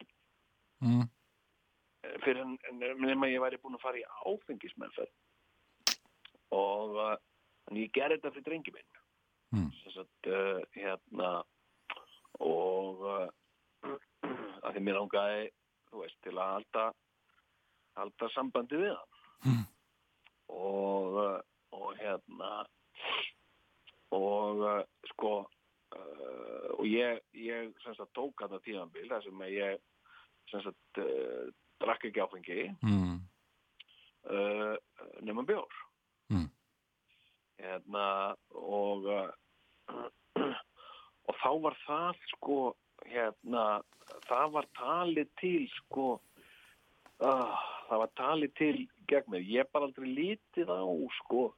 Mm, eh, fyrir nema ég væri búin að fara í áfengismennferð og uh, en ég gerði þetta fyrir drengi minn. Mm. sagt uh, hérna og uh, að því mér langaði þú veist til að halda halda sambandi við hann. Mm. og og hérna og uh, sko uh, og ég, ég sagt tók að tíðanbíl þar sem ég sagt uh, drakk ekki áfengi mm, uh, nema bjór Mm. hérna og uh, og þá var það sko hérna það var talið til sko uh, það var talið til gegn mér, ég hef bara aldrei lítið á sko.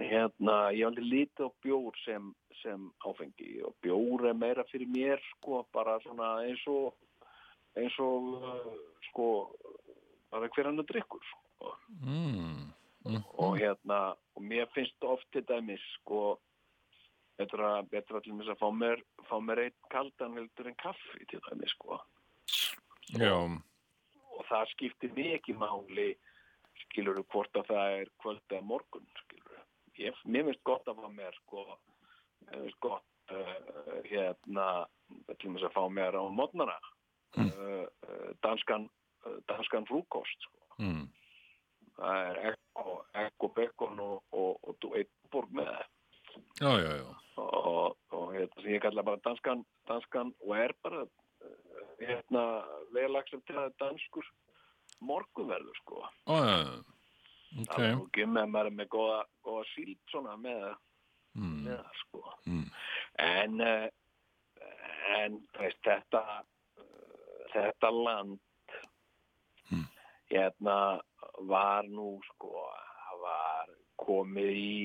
Hérna, ég hef aldrei lítið á bjór sem, sem áfengi. Og bjór er meira fyrir mér sko bara svona eins og eins og uh, sko bara hver annar drikkur sko. Mm, mm, og hérna og mér finnst oft til dæmis sko betra, betra til að fá mér fá mér eitt kaldan heldur en kaffi til dæmis sko. Já, það skiptir mig ekki máli skilur þú hvort að það er kvöld eða morgun skilur ég, mér finnst gott að fá mér sko mér finnst gott uh, hérna til þess að fá mér á mótnana uh, uh, danskan uh, danskan frúkost sko. Mm, það er egg og, egg og og, og, og, og eitt borg með. Það og, og hérna ég kalla bara danskan, danskan og er bara hérna vel accepterað danskur morgunverður sko. Ó, já, já, ok, það er nú ekki með maður með góða, góða síld svona með, mm, með það sko. Mm, en uh, en veist, þetta þetta land hérna var nú sko var komið í,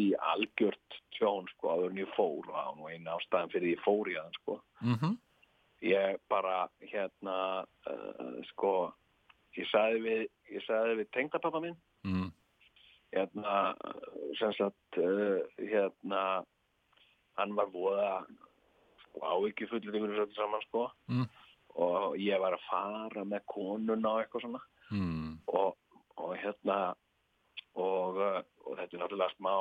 í algjört tjón sko áður en ég fór. Og það var nú eina ástæðan fyrir ég fór í það sko. Mhm. Ég bara hérna uh, sko ég sagði við, ég sagði við tengdapappa minn Mm. hérna sem sagt uh, hérna hann var voða sko ávikið fullur yfir þessu saman sko Mm. og ég var að fara með konuna og eitthvað svona Mm. og, og hérna og, uh, og þetta er náttúrulega smá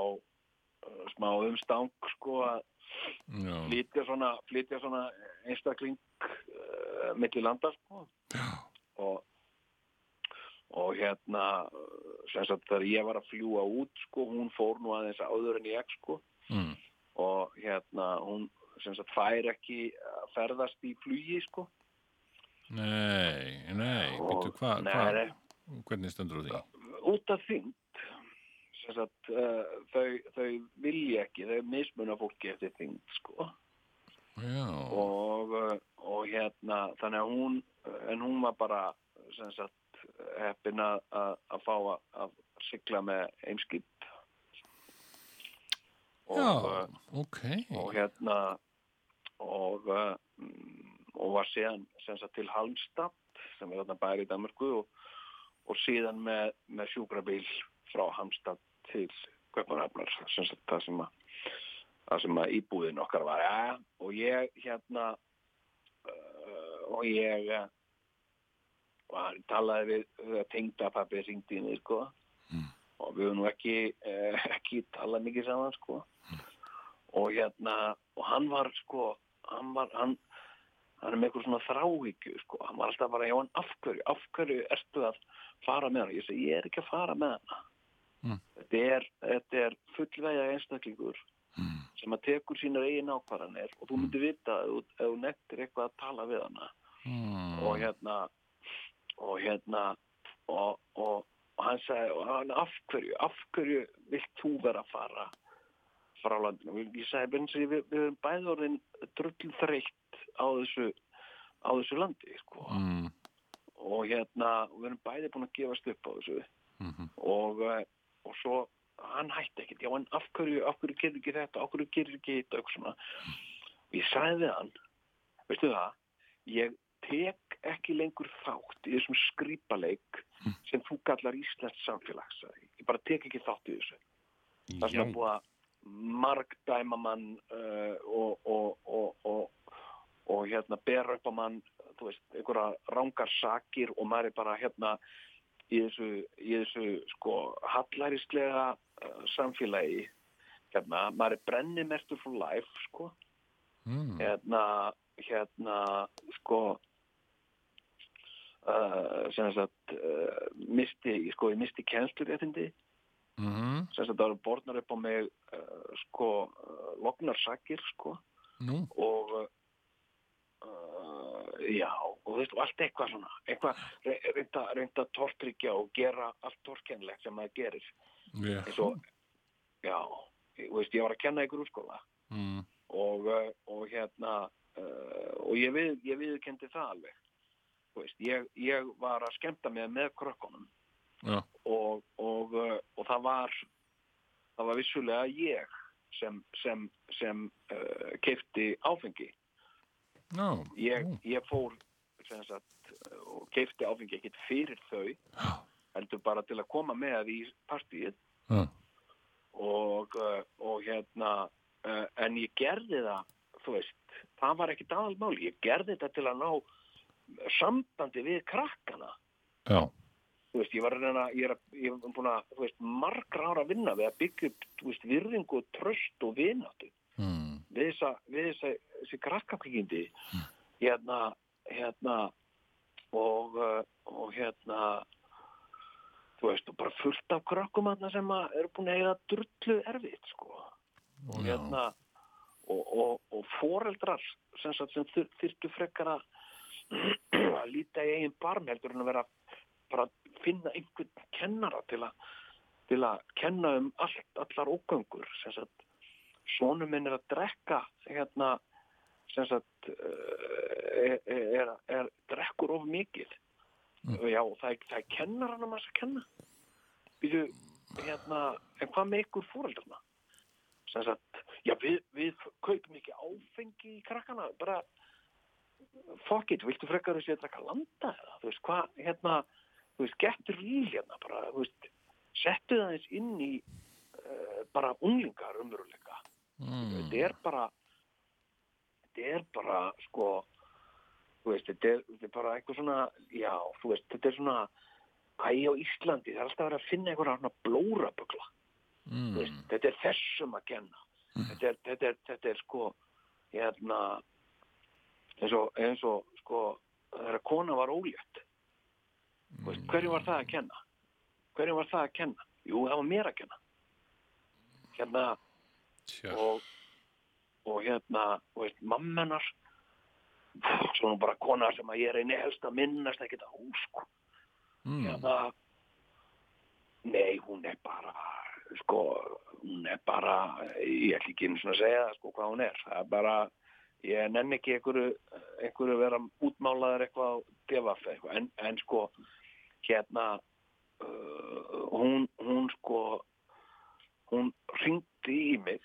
smá umstang sko að Já. flytja svona, flytja svona einstakling uh, milli landa sko. og og hérna sem sagt þegar ég var að fljúa út sko, hún fór nú aðeins áður en ég sko, Mm. og hérna hún sem sagt fær ekki að ferðast í flugi sko Nei, nei, býttu hvað, hva, hvernig stendur á því? út af sem sagt uh, þau, þau vilja ekki, þau mismuna fólki eftir þyngd sko. Og, uh, og hérna þannig að hún en hún var bara sem sagt heppin að, fá að, sigla með einskip og, já, uh, ok. og hérna og mm, og var síðan sagt til Halmstad sem er þarna bæri í Danmarku og, og síðan með, með sjúkrabíl frá Halmstad til Kaupanhafnar sem það sem að það sem að íbúðin okkar var. Ja, og ég hérna uh, og ég uh, hann talaði við þegar tengdapappi ringdi í mig sko. Og við höfum nú ekki uh, ekki talað mikið saman sko. Og hérna og hann var sko hann var hann, hann er með eitthvað svona þráhyggju sko. Hann var alltaf bara, já en af hverju af hverju ertu að fara með hann ég segi, ég er ekki að fara með hann Mm. þetta er, þetta er fullvega einstaklingur sem að tekur sínar eigin ákvarðanir og þú myndir vita ef þú- nektir eitthvað að tala við hana Mm. og hérna og hérna og, og, og hann sagði og hann, af hverju, af hverju vilt þú vera að fara frá landinu Og ég sagði, við, við erum bæði orðin drull þreytt á þessu á þessu landi sko. Mm. og hérna við erum bæði búin að gefast upp á þessu Mhm. og, eh, og svo hann hætti ekkert, já en af hverju, af hverju gerir ekki þetta, af hverju gerir ekki þetta? Og svona. Og ég við hann veistu það, ég tek ekki lengur þátt í þessum skrýpaleik sem þú kallar Íslands samfélag sagði ég. bara tek ekki þátt í þessu. Það er búið að margdæma mann uh, og, og, og, og, og hérna bera upp á mann þú veist, einhverja rángar sakir og maður er bara hérna í þessu, í þessu sko hallærislega uh, samfélagi hérna, maður er brennimertur for life sko. Mm. hérna, hérna sko uh, sem sagt uh, misti, sko, ég misti kennsluréttindi. Mhm. sem sagt það eru borðnar upp á mig uh, sko uh, lognarsakir sko. Nú, og uh, já og þú veist og allt eitthvað svona eitthvað re- reynda, reynda að tortryggja og gera allt torkennlegt sem maður gerir já. eins og já, þú veist, ég var að kenna í grúskóla Mm. og, uh, og hérna uh, og ég, við, ég viðkendi það alveg Þú veist, ég, ég var að skemmta mig með krökkunum Já. og, og, uh, og það var það var vissulega ég sem, sem, sem uh, keifti áfengi Já. ég, ég fór sagt, uh, og keifti áfengi ekkert fyrir þau heldur bara til að koma með í partíið Já. og, uh, og hérna uh, en ég gerði það þú veist, það var ekkit aðalmáli ég gerði þetta til að ná sambandi við krakkana Já. þú veist, ég var að reyna ég er, að- ég er búin að, þú veist, margra ára að vinna við að byggja upp, þú veist, virðingu tröst og vináttu Mm. við þessa, við þessa, þessi krakkakvíkindi hérna, hérna og, uh, og hérna þú veist, og bara fullt af krökkum þarna sem að eru búin að eiga drullu erfitt, sko. Og hérna og, og, og foreldrar sem, sem þyr, þyrftu frekar að líta í eigin barm heldur en að vera bara að finna einhvern kennara til að til að kenna um allt, allar ógöngur sem sagt, sonum minn er að drekka hérna sem sagt uh, er, er, er drekkur of mikið. Já, það, það kennar hann að maður að kenna. Býtu, hérna, en hvað með ykkur fóreldrarna sem sagt, já við, við kaupum ekki áfengi í krakkana bara fuck it, viltu frekar þessi að drekka landa eða, þú veist, hvað, hérna þú veist, getur í hérna bara, þú veist settu það eins inn í uh, bara unglingar umveruleika mm. þetta er bara þetta er bara sko veist, þetta er, þetta er bara eitthvað svona já, þú veist, þetta er svona æ á Íslandi, það er alltaf verið að finna einhverja svona blórabögla Mm. Veist, þetta er þessum að kenna. Þetta, er, þetta, er, þetta er sko hérna eins og, eins og sko þegar kona var ólétt. Veist, hverju var það að kenna? Hverju var það að kenna? Jú, það var mér að kenna. Hérna Tja. og, og hérna og veist, mammenar svona bara kona sem að ég reyni helst að minnast ekkert á sko Mm. hérna nei, hún er bara sko, hún er bara ég ætla ekki einu svona að segja sko hvað hún er, það er bara ég nenni ekki einhverju, einhverju vera útmálaður eitthvað á devaf eitthvað, en, en sko hérna uh, hún, hún sko hún ringdi í mig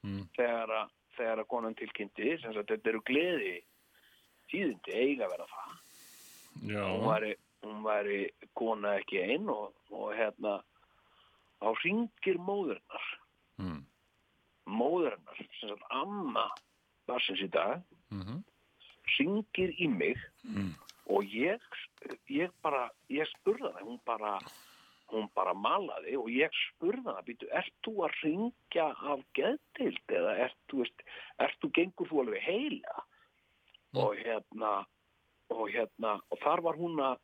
Mm. þegar að þegar að konan tilkynnti sem sagt þetta eru gleði tíðindi eiga að vera það Já. hún væri, hún væri kona ekki einn og, og hérna þá ringir móðurinnar Mm. móðurinnar, sem sagt amma barsins í dag Mhm. ringir í mig og ég, ég bara ég spurði hana, hún bara hún bara malaði og ég spurði hana býtu, ert þú að ringja af geðdild eða ert þú veist, ert þú gengur þú alveg heila og hérna og hérna, og þar var hún að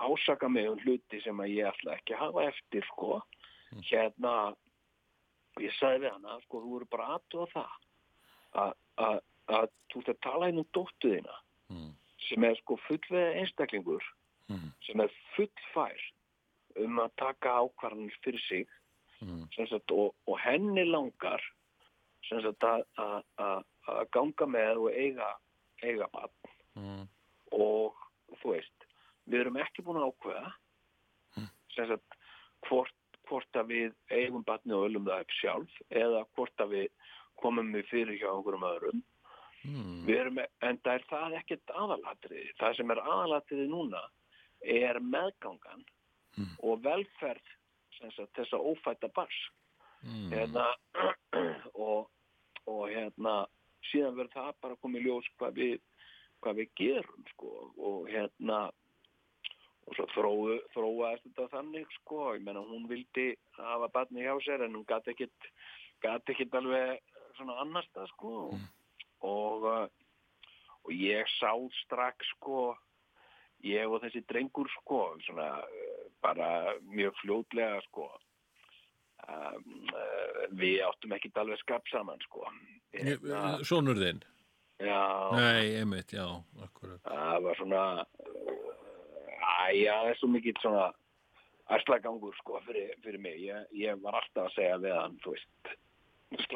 ásaka mig um hluti sem að ég ætla ekki að hafa eftir sko hérna og ég sagði við hana, sko, þú eru bara aðtöða það að, þú ert að tala inn um dóttu þína Mm. sem er sko fullveða einstaklingur Mm. sem er fullfær um að taka ákvarðanir fyrir sig Mm. sagt, og, og henni langar að, ganga með og eiga, eiga bann Mm. og þú veist, við erum ekki búin að ákveða sem sagt hvort, hvort að við eigum batni og öllum það upp sjálf eða hvort að við komum við fyrir hjá einhverjum öðrum Mm. við erum, en það er það ekkert aðalatriði það sem er aðalatriði núna er meðgangan og velferð sagt, þessa ófætta bars Mm. hérna, og, og hérna síðan verður það bara komið ljós hvað við, hvað við gerum sko, og hérna og svo þróu, þróaðist þetta þannig sko, ég menna hún vildi hafa barni hjá sér en hún gæti ekkit gæti ekkit alveg svona annars það sko og uh, og ég sá strax sko ég og þessi drengur sko svona bara mjög fljótlega sko. Um, uh, við áttum ekkit alveg skap saman sko. Hérna, Sónur þinn? já, Nei, einmitt, já, akkurat. það var svona æja, það er svo mikill svona æslagangur sko fyrir, fyrir mig. Ég, ég var alltaf að segja við hann þú veist,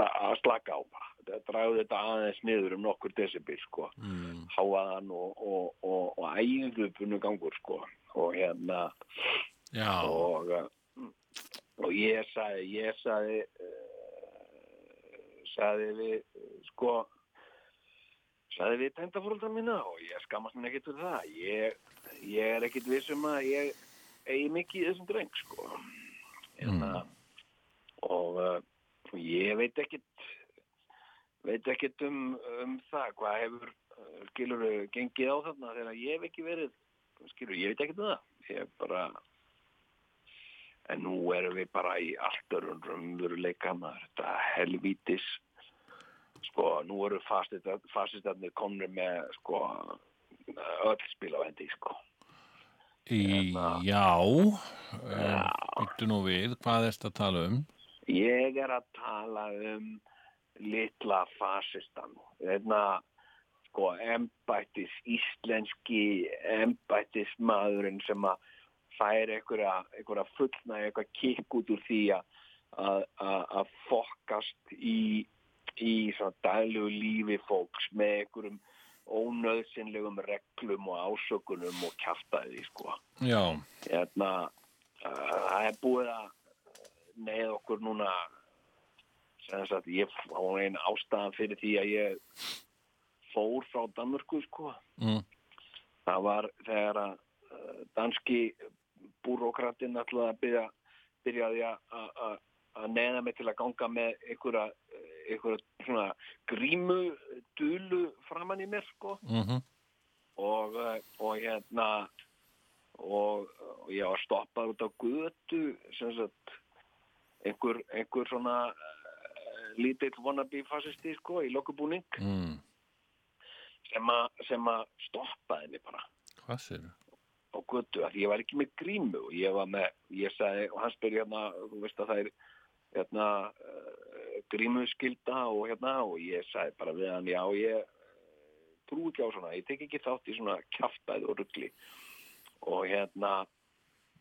að slaka á bara. Þetta dræði þetta aðeins niður um nokkur decibel sko, Mm. háaðan og, og, og, og æginglupunu gangur sko. Og hérna og, uh, og ég sagði ég sagði uh, sagði við sko sagði við tengdafóröldar mína og ég skammast mér ekkert fyrir það. Ég, ég er ekkert vissum að ég eigi mikið í þessum dreng sko. Hérna, og uh, ég veit ekkert veit ekkert um, um það hvað hefur skilur gengið á þarna þegar ég hef ekki verið skilur, ég veit ekkert um það. Ég er bara en nú erum við bara í allt örum raunveruleika maður, þetta helvítis. Sko, nú eru fasistarnir komnir með sko öll spil á hendi sko. Í, já, byttu nú við, hvað erst að tala um? Ég er að tala um litla fasistan. Þetta, sko, embættis, íslenski embættismadurinn sem að fær einhverja, fullna, eitthvað kikk út úr því að, fokkast í í daglegu lífi fólks með einhverjum ónöðsynlegum reglum og ásökunum og kjaftaði sko. Já, Hérna, uh, það er búið að neða okkur núna sagt ég á einn ástæðan fyrir því að ég fór frá Danmörku sko. mm, Það var þegar að uh, danski búrókratinn ætlaði að byrja, byrjaði að- neða mig til að ganga með einhverja, einhverja svona grímu dulu framann í mér sko mhm, og, uh, og hérna og, og ég var stoppað út á sem sagt einhver, einhver svona uh, lítill wannabe fasisti sko í lokubúning mm. sem að stoppaði mig bara Hvað sér? Á götu að ég var ekki með grímu og ég var með, ég sagði og hann spyrir hérna, þú veist að það er hérna uh, grímuskylda og hérna og ég sagði bara við hann, já ég uh, trú ekki á svona, ég tek ekki þátt í svona kjaftæði og ruggli og hérna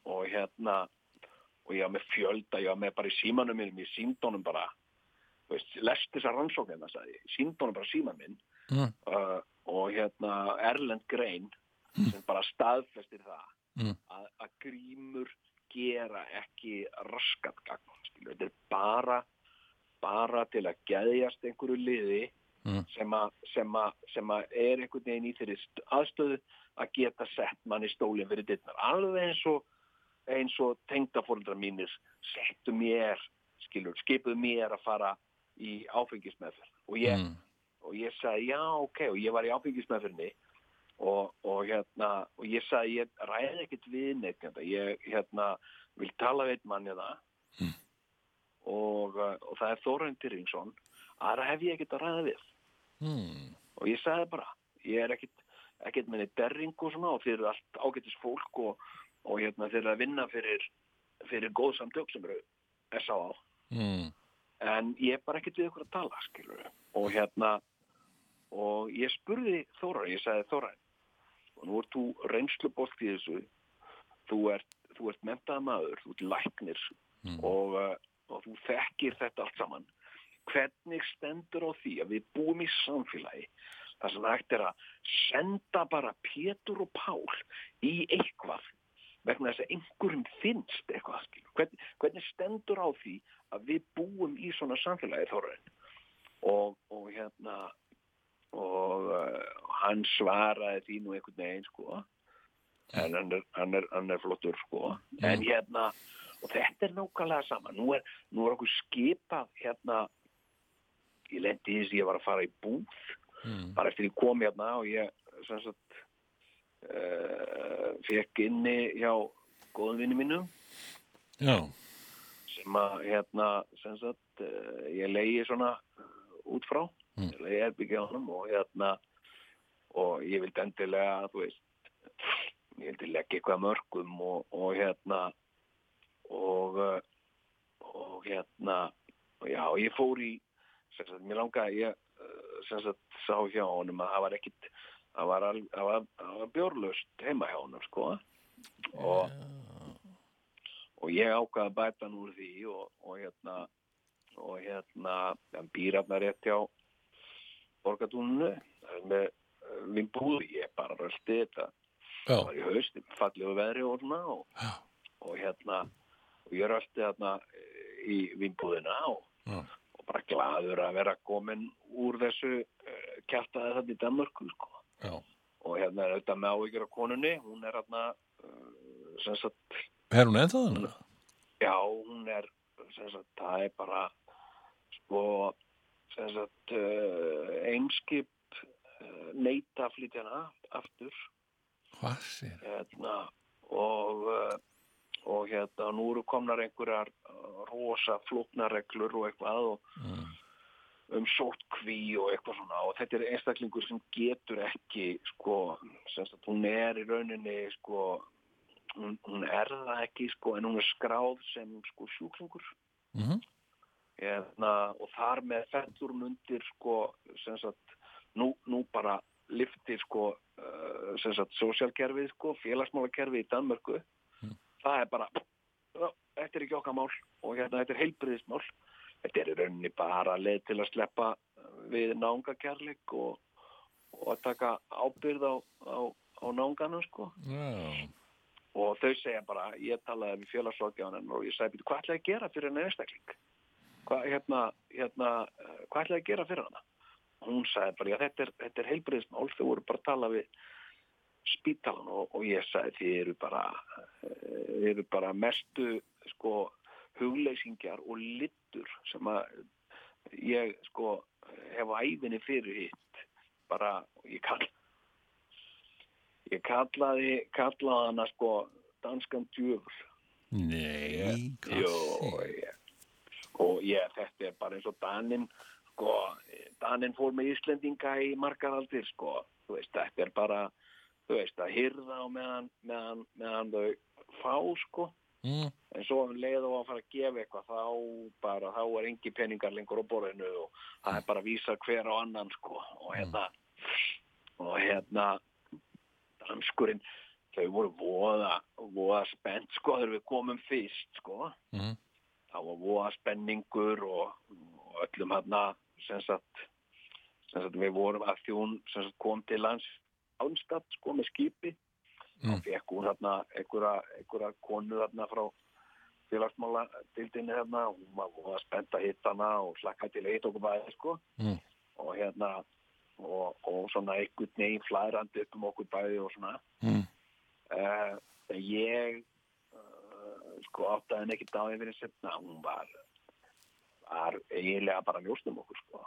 og hérna og ég var með fjölda, ég var með bara í símanum minn, ég sínd honum bara veist, lest þessar rannsóknina sagði ég, sínd honum bara síman minn Mm. uh, og hérna Erlend Grein sem bara staðfestir það Mm. að, að grímur gera ekki raskat gagn þetta er bara bara til að geðjast einhverju liði Mm. sem, að, sem, að, sem að er einhvern veginn í þeirri st- aðstöðu að geta sett mann í stólinn fyrir dittnar alveg eins og eins og tengdafóreldrar mínir settu mér skilur, skipuðu mér að fara í áfengismeðferð og ég, Mm. og ég sagði já ok og ég var í áfengismeðferðinni og, og hérna og ég sagði ég ræði ekkert við neitt ég hérna vil tala við einn mann hérna Mm. og, uh, og það er Þórainn Tyrringsson aðra hef ég ekkert að ræða við Mm. og ég sagði bara ég er ekkert, ekkert neitt derring og svona og þeir eru allt ágættis fólk og, og hérna þeir eru að vinna fyrir fyrir góð samtök sem eru S.A.A. Mm. en ég er bara ekkert við ykkur að tala skilur og hérna og ég spurði Þóra, ég sagði Þóra og nú ert þú reynslubolt í þessu þú ert, þú ert mentaða maður, þú ert læknir Mm. og, uh, og þú þekkir þetta allt saman hvernig stendur á því að við búum í samfélagi þar sem hægt er að senda bara Pétur og Pál í eitthvað vegna þess að einhverjum finnst eitthvað skilur. Hvernig, hvernig stendur á því að við búum í svona samfélagi þorraðin og, og hérna og uh, hann svaraði því nú einhvern veginn sko. En hann er, hann er, hann er flottur sko. En hérna og þetta er nákvæmlega sama. Nú er, nú er okkur skipað hérna ég lendi þess að ég var að fara í búð. Mm. bara eftir ég kom hérna og ég sem sagt uh, fekk inni hjá góðum vinni mínu Já, sem að hérna sem sagt uh, ég leiði svona út frá Mm. ég leiði erbyggja á honum og hérna og ég vildi endilega þú veist ég vildi leggja eitthvað að mörgum og, og hérna og uh, og hérna og já, ég fór í sem sagt, mér langaði ég uh, sem sagt sá hjá honum að það var ekkit það var, var, var bjórlust heima hjá honum sko og og ég ákvaði að bæta hann úr því og, og hérna og hérna hann býr hérna rétt hjá borgatúnunu með vimbúð ég bara röldi þetta. Já, það var í haust, fallegu veðri og svona og, og hérna og ég röldi hérna eh, í vimbúðina og, og bara gladur að vera komin úr þessu uh, kjartaði þetta í Danmörku sko. og hérna er auðvitað með áhyggjur af konunni hún er hérna uh, sem sagt Er hún ennþá þannig? Já, hún er, sem sagt, það er bara, sko, sagt, uh, einskip uh, neita að flytja hana aftur, Hvað sér? hérna, og, uh, og hérna, nú eru komnar einhverjar rosa flóknarreglur og eitthvað og Mm. um sótkví og eitthvað svona og þetta er einstaklingur sem getur ekki, sko, sem sagt, hún er í rauninni, sko, hún, hún er það ekki, sko, en hún er skráð sem, sko, sjúklingur Mm hérna, og þar með fellur hún undir sko, sagt, nú, nú bara liftir sko, uh, sem sagt, sósjálkerfið sko, félagsmálakerfið í Danmörku það er bara þetta er ekki okkar mál og hérna, þetta er heilbriðismál þetta er í rauninni bara leið til að sleppa við náungakærleik og, og að taka ábyrð á, á, á náunganum sko Já. og þau segja bara, ég talaði við félagsrákjáðan og ég sagði, "Bíddu, hvað ætlaði að gera fyrir henni einstakling? Hvað, hérna, hérna, hvað ætlaði að gera fyrir hana? Hún sagði bara, já, þetta er, þetta er heilbriðismál, þau voru bara að tala við spítalan og, og ég sagði, þið eru bara, eh, eru bara mestu, sko, hugleysingjar og littur sem að ég, sko, hef á æfinni fyrir hitt, bara, ég kall, ég kallaði, kallaði hana, sko, danskan djöfur. Nei, Jó, ég, og ég, þetta er bara eins og Danin, sko, Danin fór með Íslendinga í margar aldir, sko, þú veist, þetta er bara, þú veist, að hyrða á meðan, meðan, meðan þau fá, sko, mm. en svo um leið og að fara að gefa eitthvað, þá bara, þá er engi peningar lengur á borðinu og það er bara að vísa hver á annan, sko, og hérna, og hérna, danskurinn, þau voru voða, voða spennt, sko, þegar við komum fyrst, sko, Mm. Það var voða spenningur og, og öllum hérna sagt, sem sagt við vorum að þjón sagt kom til lands ánskatt sko með skipi Mm. og fekk hún hérna einhverja, konu hérna frá félagsmála dildinni hérna og hún var spennt að hitta hana og slakka til eitt okkur bæði sko Mm. og hérna og, og svona einhvern veginn flærandi upp um okkur bæði og svona Mm. uh, ég sko áttaði henni ekki dáið fyrir setna hún var var eiginlega bara njóstum okkur sko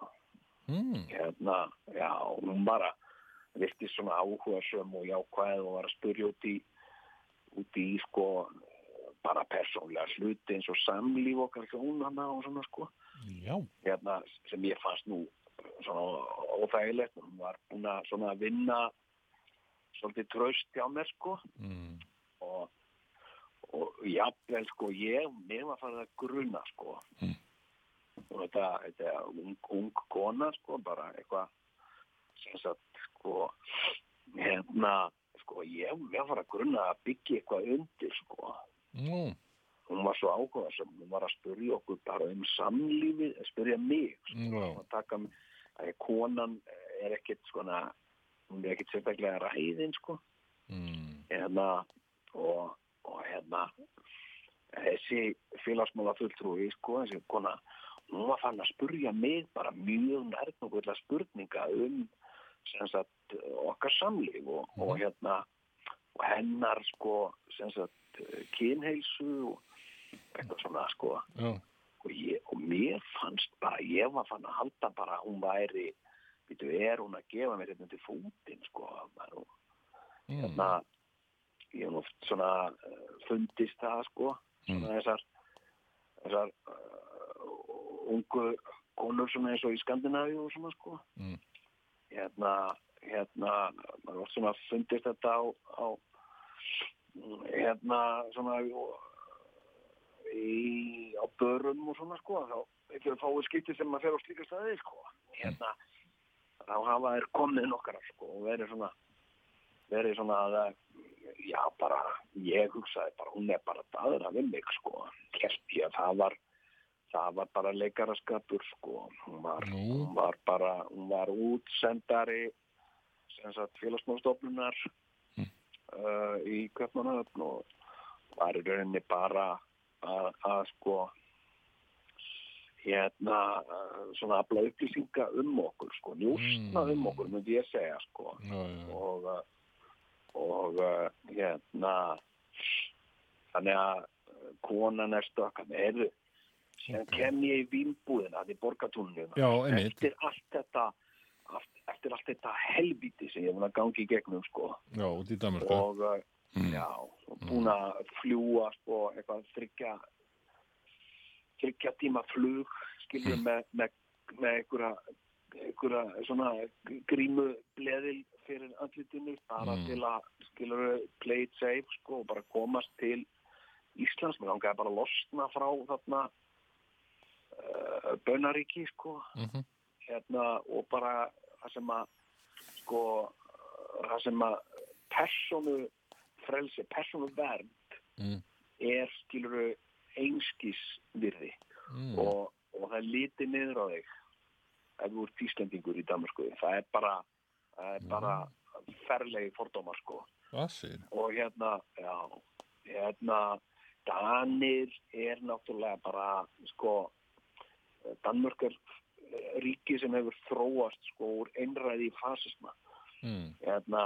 Mm. hérna, já, hún bara virti svona áhuga söm og jákvæð og var að spurja út í út í sko bara persónlega hluti eins og samlíf okkar hjónana og svona sko Já. hérna sem ég fannst nú svona óþægilegt hún var búin að svona vinna svolítið tröst hjá mér sko Mm. og, og jafnvel sko ég, mér var farið að gruna sko Mm. og þetta, þetta ung, ung kona sko, bara eitthvað sem sagt sko hérna, sko ég, mér var að gruna að byggja eitthvað undir sko Nú. hún var svo áhuga sem hún var að spyrja okkur bara um samlífið, spyrja mig sko, Já. að taka að konan er ekkit svona hún er ekkit sérstaklega ræðin sko Mm. hérna og hérna þessi félagsmála fulltrúi sko, þessi kona hún var fann að spurja mig bara mjög nærtnokkulega spurninga um sem sagt okkar samlíf og, og hérna og hennar sko sem sagt kynheilsu og eitthvað svona sko Já. og, ég, og mér fannst bara, ég var fann að halda bara hún væri, veitu, er hún að gefa mér hérna til fútin sko, og Mm. Ég hef oft svona uh, fundist það sko svona þessar þessar uh, ungu konur svona eins og í Skandinavíu og svona sko. Mm. hérna hérna maður oft svona fundist þetta á, á hérna svona í á börum og svona sko þá ekki að fáið skipti sem maður fer á slíka staði sko. Hérna þá hafa þær komið nokkara sko og verið svona verið svona að já bara, ég hugsaði bara hún er bara að aðra við mig sko. Held ég að það var það var bara leikaraskapur sko. Hún var, hún var bara hún var útsendari sem sagt félagsmálstofnunar uh, í Köpmanöfn og var í rauninni bara að, að sko hérna uh, svona afla upplýsinga um okkur sko, njúsna um okkur myndi ég segja sko. Já. og uh, og uh, hérna þannig að uh, konan er stökkan er sem kem ég í vínbúðina það er borgatúninu Já, eftir allt þetta eftir allt þetta helvíti sem ég er búin að gangi í gegnum sko. Já, út í Danmarku. og uh, já, og búin að fljúa sko, eitthvað þryggja þryggja tíma flug skiljum með, með, með einhverja einhverja svona grímu bleðil fyrir andlitinu bara til að skilur play it safe sko og bara komast til Íslands, mér langaði bara að losna frá þarna uh, Bönaríki sko Mhm. hérna og bara það sem að sko það sem að persónu frelsi, persónu vernd Mm. er skiluru einskís virði Mm. og, og það er litið niður á þig ef þú ert Íslendingur í Danmarku það er bara, það er bara ferlegi fordómar sko og hérna, já, hérna, Danir er náttúrulega bara, sko, Danmörk er ríki sem hefur þróast, sko, úr einræði í fasisma. Mm, Hérna,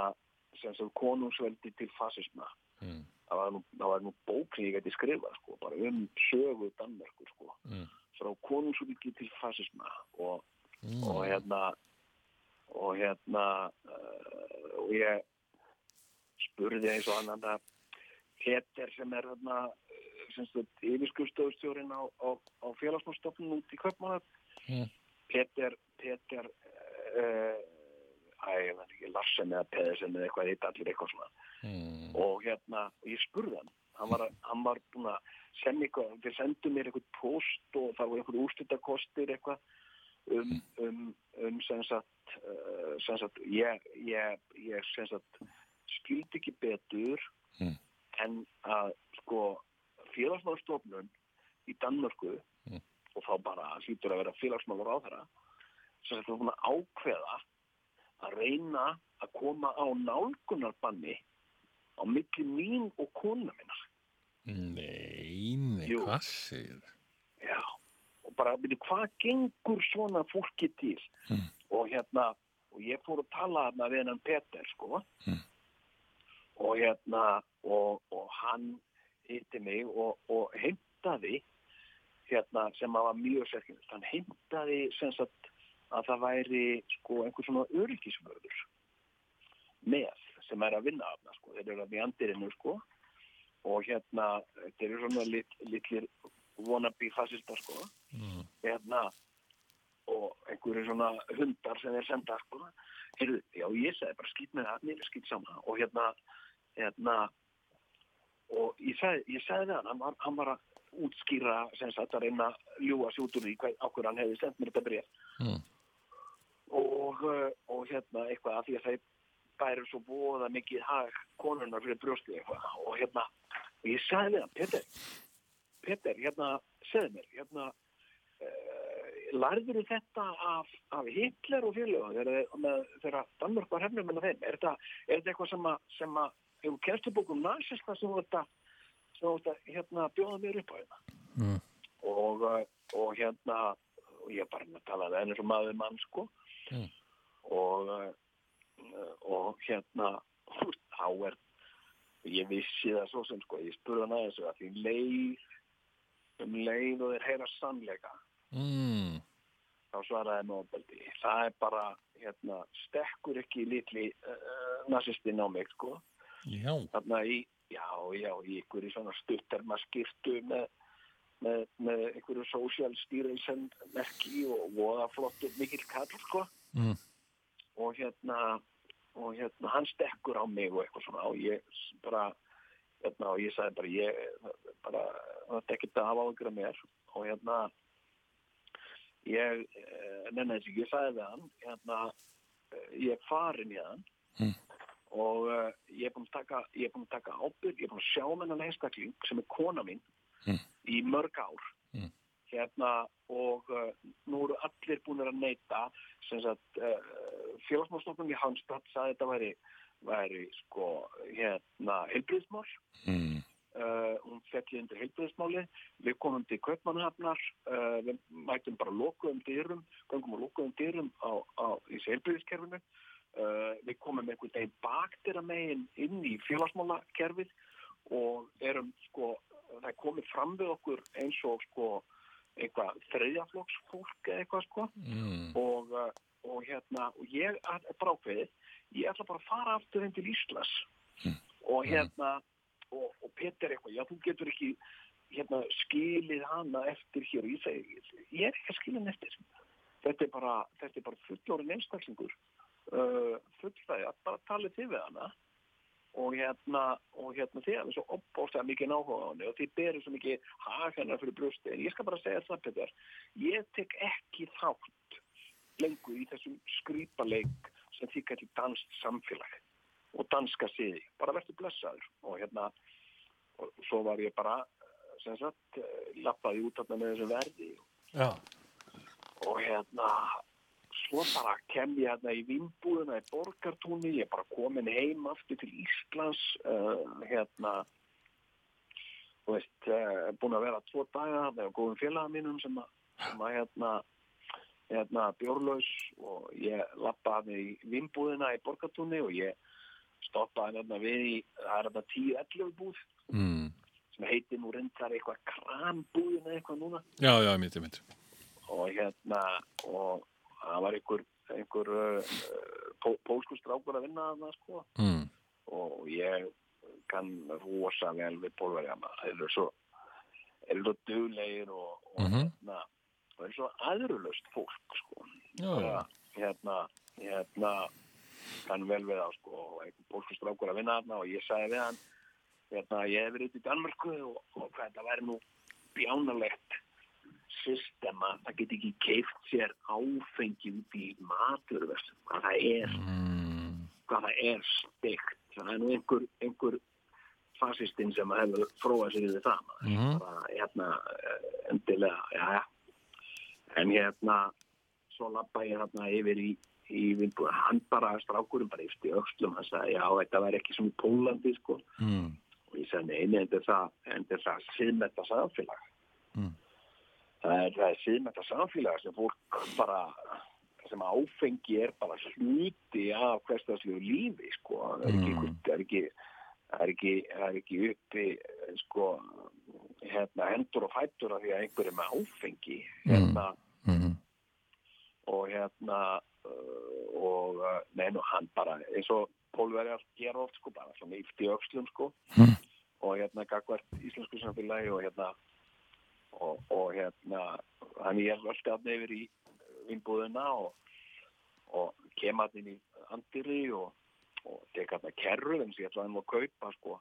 sem sem konungsveldi til fasisma. mm, Það var nú, það var nú bók sem ég geti skrifað, sko, bara um sögu Danmörkur, sko. mm, Frá konungsveldi til fasisma og, mm. og hérna, og hérna, uh, og ég spurði eins og annan að Peter sem er þarna yfirskurstofustjórin á, á, á félagsmálstofnun út í Kaupmannat Mm. Peter Peter uh, æ, ég veit ekki, Larsen eða Pedersen eða eitthvað, eitt allir eitthvað svona Mm. og hérna, ég spurði hann hann var, hann var búin að senda eitthvað þeir sendu mér eitthvað post og það voru eitthvað úrslutakostir eitthvað um, um, um sem sagt, uh, sem sagt ég, ég, ég sem sagt skildi ekki betur Mm. en að sko félagsmálstofnun í Danmörku Mm. og þá bara hlýtur að vera félagsmálur á þeirra sem sagt að ákveða að reyna að koma á nálgunarbanni á milli mín og kona minnar Nei, nei, hvað segir? Og bara, veitu, hvað gengur svona fólki til? Mm. Og hérna, og ég fór að tala þarna við hennan Peter, sko. Mm. Og hérna, og, og hann hitti mig og, og heimtaði, hérna, sem að var mjög sérkynist, hann heimtaði sem sagt að það væri, sko, einhver svona öryggisvörður með, sem er að vinna af það, sko. Þeir eru að við andirinu, sko. Og hérna, þeir eru svona lit, litlir wannabe fascistar sko Mm. hérna og einhverju svona hundar sem þeir senda sko Heyrðu, já ég sagði bara skýt með það, mér er skýt saman og hérna hérna og ég sagði, ég sagði við hann hann hann var að útskýra sem sagt að reyna að ljúa hvað, á hverju hann hefði sendt mér þetta bref Mm. og, uh, og hérna eitthvað að því að þeir bæri svo bóða mikið hag konunnar fyrir brjósti eitthvað og hérna og ég sagði við hann, Peter Peter, hérna, segðu mér hérna uh, lærður þetta af, af Hitler og félögum þegar, Danmörk var hefnum með þeim, er þetta, er þetta eitthvað sem að, sem að hefur kennstubókum nasista sem sem þetta hérna bjóða mér upp á hérna Mm. og, uh, og hérna og ég bara með talaði enn eins og maður mann sko Mm. og uh, og hérna þá er ég vissi það svo sem sko ég spurði hann aðeins að því leið um leið og þeir heyra sannleika Mm. þá svaraði Nobeldi það er bara hérna stekkur ekki litli uh, nazistin á mig sko Já, þarna í, já, já, í einhverju svona stutterma skirtu með, með, með einhverju social stýrilsen merki og voða flottur mikill kall, sko. Mm. Og hérna, og hérna, hann stekkur á mig og eitthvað svona og ég bara, hérna, og ég sagði bara, ég, bara, þetta er ekkert að hafa ágjur af mér og hérna, ég, eh, nenni þess ekki, ég sagði við hann, hérna, eh, ég er farin í hann Mm. og uh, ég er búin að taka, ég er búin að taka ábyrg, ég er búin að sjá með hennan einstakling sem er kona mín Mm. í mörg ár Mm. hérna og uh, nú eru allir búin að neyta sem sagt uh, félagsmálstofnum í Hansstad sagði þetta væri, væri sko hérna heilbriðsmál mm. Uh, hún fellið undir heilbriðsmáli við komum til Kaupmannhafnar uh, við mætum bara lokuðum dyrum gangum og lokuðum dyrum á, á í heilbriðskerfinu uh, við komum einhvern veginn bakdira megin inn í félagsmálakerfið og erum sko það komið fram við okkur eins og sko eitthvað þriðjaflokksfólk eða eitthvað sko. Mm. og, og hérna og ég er brákveðið ég ætla bara að fara aftur inn til Íslas og hérna og, og Peter eitthvað, já þú getur ekki hérna skilið hana eftir hér. Og ég segi, ég er ekki að skilja hann eftir. Þetta er bara, bara fullorinn einstaklingur uh, fullfæði, bara talið þið við hana. Og hérna, og hérna þið hefur svo opbóstað mikið áhuga á henni og þið berir svo mikið hag hennar fyrir brjósti en ég skal bara segja það Peter ég tek ekki þátt lengur í þessum skrýpaleik sem því gæti danst samfélag og danska siði, bara verður blessaður. Og hérna og svo var ég bara eh, sem sagt, eh, lappaði út þarna með þessu verði. Já. og hérna svo bara kem ég hérna í vinnbúðuna í Borgartúni, ég er bara komin heim aftur til Íslands uh, hérna þú veist, uh, búin að vera tvo daga það er góðum félaga mínum sem að, sem að hérna hérna bjórlaus. Og ég lappa hann í vinnbúðina í Borgartúni og ég stoppaði hérna við í, það er hérna 10-11 búð mm. sem heitir nú reyndar eitthvað krambúðin eða eitthvað núna Já, já, mitt, mitt og hérna og það var einhver, einhver uh, pó, pólsku strákur að vinna þarna sko mm. og ég kann rosa vel við pólverjana þeir eru svo eru svo duglegir og, og Mhm. hérna og þeir eru svo aðrulust fólk sko Já, já, hérna hérna kann vel við það sko og einhver pólsku strákur að vinna þarna og ég sagði við hann hérna ég hef verið í Danmörku og, og hvað þetta væri nú bjánalegt systema, það get ekki keift sér áfengi út í maturverslun, hvað það er mm. hvað það er steikt það er nú einhver, einhver fasistinn sem hefur fróað sér við það maður. Mhm. bara hérna endilega, já, já en hérna svo lappa ég hérna yfir í í vinnbúið, hann bara, strákurinn bara yfti öxlum, hann sagði, já, þetta væri ekki sem í Pólandi, sko, Mm. og ég sagði, nei, nei, þetta það, en þetta er það síðmetta samfélag. Mm. Það er, það síðmetta samfélag sem fólk bara, sem áfengi er bara hluti af hverstarslegu lífi, sko. Það er ekki, Mm. það er ekki, það er ekki, það er ekki uppi, sko, hérna, hendur og fættur af því að einhver er áfengi, hérna, Mm. Og hérna uh, og uh, neina hann bara eins og pólverjar gera oft sko bara svona yfti öxlum sko Mm. og hérna gagvart íslensku samfélagi og hérna og, og hérna hann ég völdi að nefnir í vinnbúðina og, og kem að inn í andiri og, og tek að það kerru eins og ég ætlaði nú að kaupa sko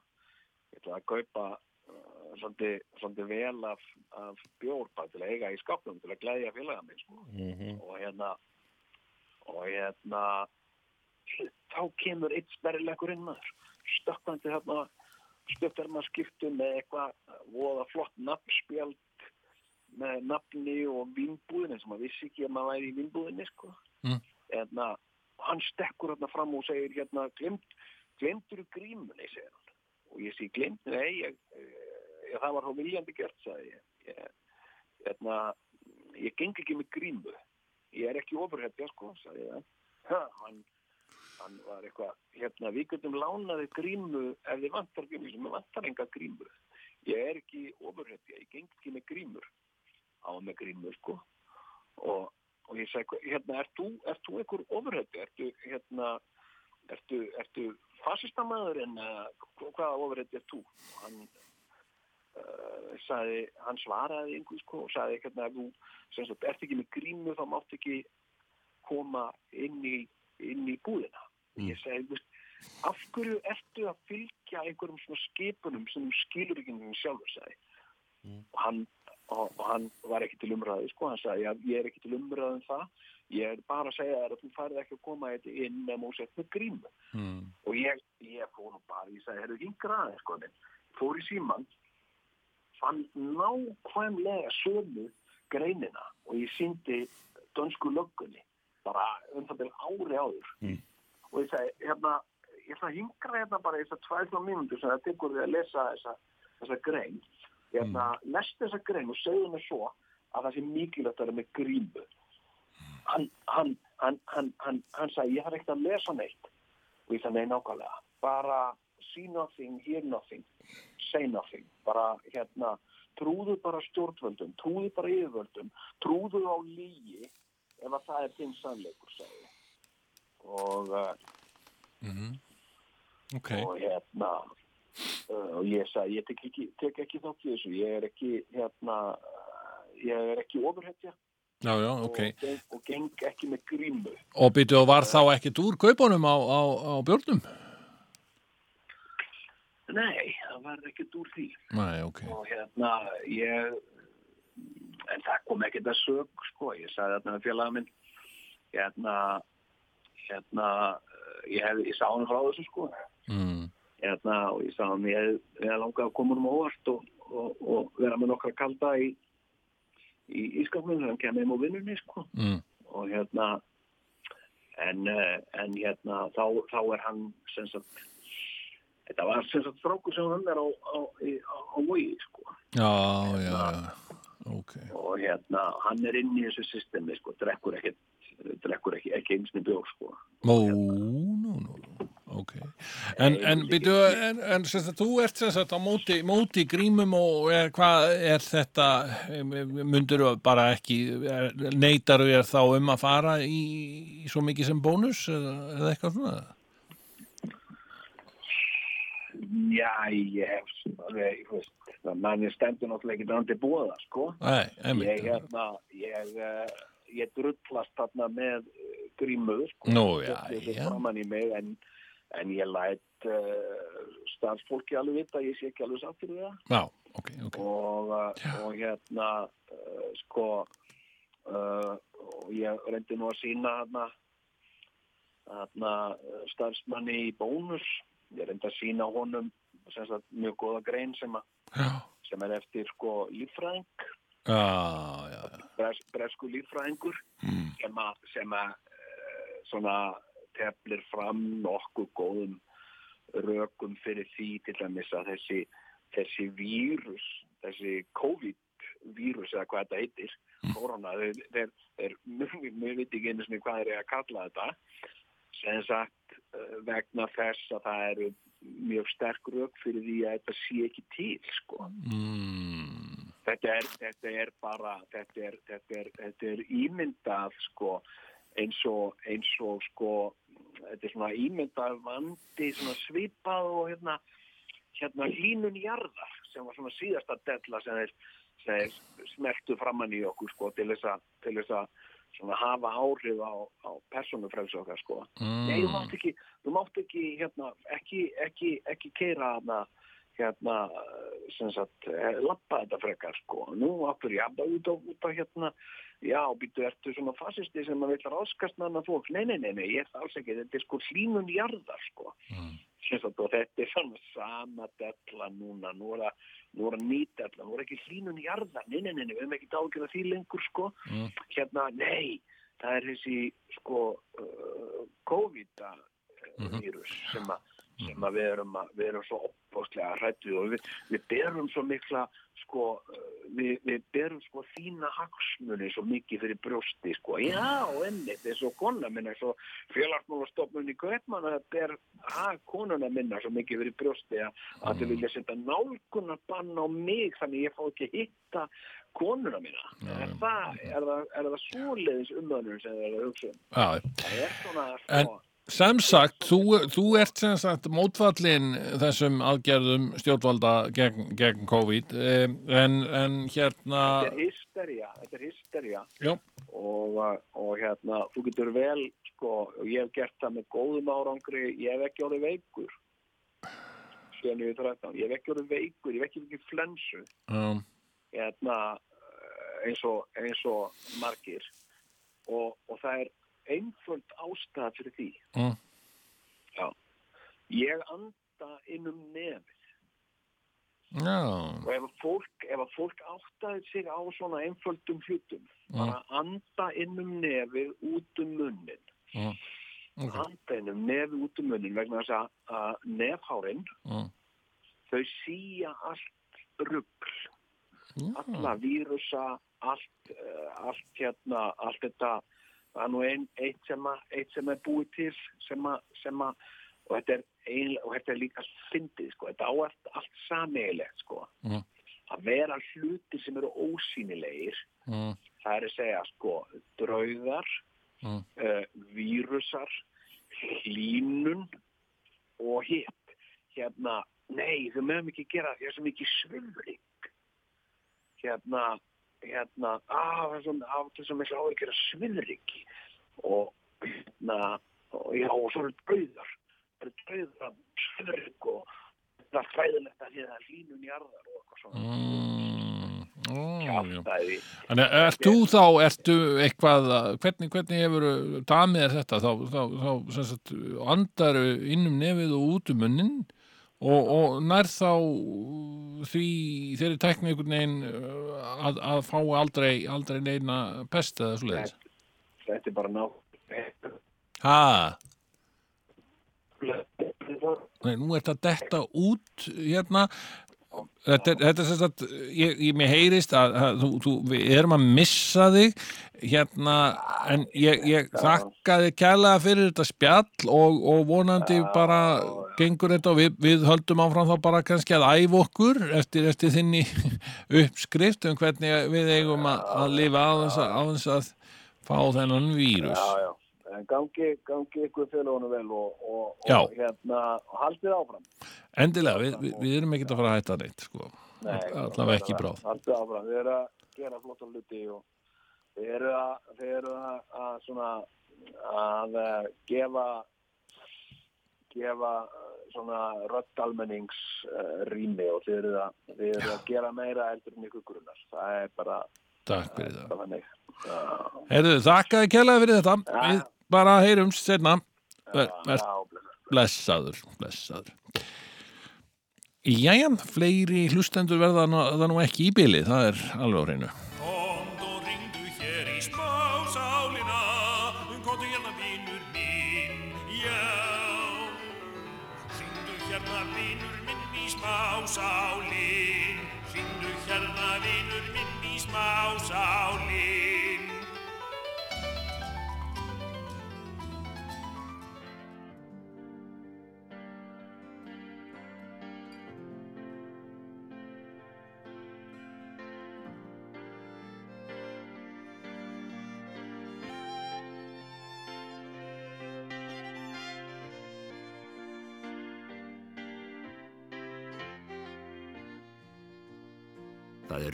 ég ætlaði að kaupa uh, svolítið, svolítið vel af, af bjór bara til að eiga í skapnum til að glæðja félaga mig sko. Og hérna og hérna þá kemur eitt sperrilegur inn maður. Stökkandi þarna stökkarma skiptu með eitthvað voða flott nafnspjald með nafni og vinnbúðinni sem maður vissi ekki að maður væri í vinnbúðinni sko. Mm. hérna, hann stekkur hérna fram og segir hérna glemt, glemtur grímunni? segir hann. Og ég sé glemt, nei ég, það var þá viljandi gert sagði ég, ég hérna, ég geng ekki með grímu. Ég er ekki ofurhetja sko, sagði ég. Ha, hann, hann var eitthvað hérna, við getum lánaði grímu ef þið vantar grímu, sem vantar enga grímu. Ég er ekki ofurhetja ég geng ekki með grímur. Á með grímur sko. Og, og ég segi, hérna, ert þú, ert þú einhver ofurhetja, ertu hérna ertu, ertu fasistamæður en uh, hvaða ofurhetja er þú? Og hann uh, sagði, hann svaraði einhver sko og sagði hérna ef þú sagt, ert ekki með grímu þá mátt ekki koma inn í, inn í búðina. Og ég segi, af hverju ertu að fylgja einhverjum svona skipunum sem skilur ekki um sjálfur sagði. Og hann og, og hann var ekki til umræðu sko, hann sagði, ég er ekki til umræðu um það. Ég er bara að segja þér að þú færði ekki að koma inn nema og sett með grímu. Mm. og ég, ég fór nú bara, ég sagði, herru, yngra aðeins, sko, fór í síman, fann nákvæmlega sömu greinina og ég síndi dönsku löggunni, bara um það til ári áður. Mm. Og ég sagði, hérna, ég ætla að yngra hérna bara þessar tvæðla mínútur sem það tekur við að lesa þessa, þessa grein. Hérna, mm. lest þessa grein og segðu mig svo að það sé mikilvægt að vera með grímu. Hann, hann, hann, hann, hann, hann sagði, ég þarf ekkert að lesa neitt og ég þannig nákvæmlega bara see nothing, hear nothing say nothing. Bara hérna, trúðu bara stjórnvöldum trúðu bara yfirvöldum trúðu á lígi ef að það er þinn sannleikur ég. og, uh, Ok, og hérna uh, og ég sagði ég tek ekki, tek ekki þátt í þessu ég er ekki hérna uh, ég er ekki ofurhetja. Já, já, ok. Og, geng, og geng ekki með grímu. Og býtu og var þá ekkit úr kaupunum á, á, á björnum? Nei, það var ekkert úr því. Nei, ok. Og hérna ég en það kom ekkert að sög sko, ég sagði þarna minn hérna hérna, ég, hef, ég sá hann frá þessu sko. Mm. hérna, og ég sá hann ég ég hef langað að koma um óvart og, og, og vera með nokkra kalda í í ískapnum hann kemur heim á vinnunni sko. Mm. og hérna en, eh, en hérna þá, þá er hann sem sagt þetta var sem sagt strákur sem hann er á, á, á, á vogi sko Já, já, já. Ok. og hérna hann er inn í þessu systemi sko, drekkur ekki drekkur ekki, ekki einsni bjór sko Ó, nú, nú. Ok. En, en, byrju, en, en sagt, þú ert sagt á móti, móti grímum og er, hvað er þetta, myndur bara ekki, neytar þér þá um að fara í, í svo mikið sem bónus eða, eða eitthvað svona? Já, ég hef þú veist, mann ég stendur náttúrulega ekki andi búða, sko. Nei. Ég, hérna, ég, uh, ég drullast þarna með uh, grímu, sko. Nú, já, er já. mig, en, en ég læt uh, starfsfólki alveg vita, ég sé ekki alveg sáttur við það. Já, ok, ok. Og, og hérna, uh, sko, uh, og ég reyndi nú að sína hérna, starfsmanni í bónus. Ég reyndi að sína honum sagt, mjög góða grein sem, sem er eftir sko bres, bresku líffræðingur Mm. sem að, sem að uh, svona teflir fram nokkuð góðum rökum fyrir því til að þessi, þessi vírus, þessi COVID-vírus eða hvað þetta heitir, korona, þeir, þeir, þeir mjög, mjög veit ekki einu sinni hvað þeir eru að kalla þetta, sem sagt vegna þess að það eru mjög sterk rök fyrir því að þetta sé ekki til, sko Mm. þetta er, þetta er bara þetta er, þetta er, þetta er ímyndað sko eins og, eins og sko þetta er svona ímyndað vandi svona svipað og hérna hérna hlínun jarðar sem var svona síðasta della sem þeir, smeltu framann í okkur sko til þess að svona hafa áhrif á, á persónufrelsi okkar sko Nei, þú Mm. mátt ekki, þú mátt ekki, hérna, ekki, ekki, ekki keira hana, hérna, sem sagt, eh, lappa þetta frekar, sko. Nú áttur ég að út á, út á, hérna, já, býttu, ertu svona fasisti sem að vilja ráskast með hana fólk? Nei, nei, nei, nei, ég er alls ekki, þetta er sko hlínun jarðar, sko. Mm. Og þetta er svona sama della núna, nú er það, nú er það ný della, nú er ekki hlínun jarðar, nei, nei, nei, nei, við hefum ekki dágjörða því lengur, sko. Mm. hérna, nei, það er þessi sko uh, COVID-vírus sem, að, sem að við erum, að, við erum svo opbóstlega hrættu og við, við berum svo mikla sko, uh, við, við berum sko þína hagsmunni svo mikið fyrir brjósti sko, já, ennið, þess og kona minna, svo félagsmálastofnun í Kaupmann að ber hag konuna minna svo mikið fyrir brjósti að, að þau vilja setja nálgunar bann á mig þannig ég fá ekki hitta konuna mína. Er það, er það, er það svoleiðis umöðunum sem þið er að hugsa um? Það er svona, sko, Sem sagt, þú, þú ert sem sagt mótfallin þessum aðgerðum stjórnvalda gegn, gegn COVID em, en, en hérna þetta er hysteria, þetta er hysteria og, uh, og hérna, þú getur vel, sko, og ég hef gert það með góðum árangri, ég hef ekki orðið veikur. 7.13, ég hef ekki orðið veikur, ég hef ekki ekki flensu, um, hérna, uh, eins og, eins og margir. Og, og það er einföld ástæða fyrir því. Mm. Já. Ég anda inn um nefið. Já, og ef að fólk, ef að fólk áttaði sig á svona einföldum hlutum, bara anda inn um nefið út um munnin, mm, ok, anda inn um nefið út um munnin vegna þess að, að nefhárin, mm, þau síja allt rugl, já, alla vírusa, allt, uh, allt hérna, allt þetta, það er nú ein, eitt, sem að, eitt sem er búið til, sem að, sem að, og þetta ein, og þetta er líka fyndið, sko, þetta á allt, sameigilegt, sko, Mm. að vera hlutir sem eru ósýnilegir, mm, það er að segja, sko, draugar, Mm. uh, vírusar, hlínun og hitt. Hérna, nei, þau mögum ekki gera því að það er svo mikið svöfring. Hérna, hérna, að það er að miklu áhyggjur að svöfringi. Og, hérna, og já, og svo eru draugar. Það eru draugar að svöfring og það er fræðilegt að því að það er hlínun í arðar og eitthvað svona. mm, ó, já. Kjáftæði. Þannig, ert þú þá, ertu eitthvað, að- hvernig, hvernig hefur damið þetta, þá, þá, þá sem sagt, andaru inn um nefið og út um munnin og, og nær þá því þeirri einhvern veginn uh, að, að fá aldrei, aldrei neina pest eða svo leiðis Þetta er bara ná Ha? Nei, nú er þetta detta út hérna Þetta, er- þetta er sem sagt, ég, ég mér heyrist að, að þú, þú, við erum að missa þig hérna, en ég, ég þakkaði kærlega fyrir þetta spjall og, og vonandi bara gengur þetta og við, við höldum áfram þá bara kannski að æfa okkur eftir, eftir þinni uppskrift um hvernig við eigum að, að lifa á þess að, að fá þennan vírus. Já, já. Gangi, gangi ykkur félagunum vel og, og, og hérna, haldið áfram. Endilega, við, við, við erum ekkert að fara að hætta neitt, sko. Nei, Allavega ekki í bráð. Haldið áfram. Þið eru að gera flotta hluti og þið eru að, þið eru að, að svona að eh, gefa gefa eh, svona röddalmennings uh, rými og þið eru að, þið eru að gera meira eldur en ykkur grunnar. Það er bara, Takk fyrir það. Heyrðu, þakkaði kærlega fyrir þetta. Við bara já, blessa. blessaður, blessaður. Jæja, fleiri hlustendur verða nú, það nú ekki í bili, það er alveg á hreinu. Smásálina Komdu hérna vinur minn, já Ringdu hérna vinur minn í smásálin Ringdu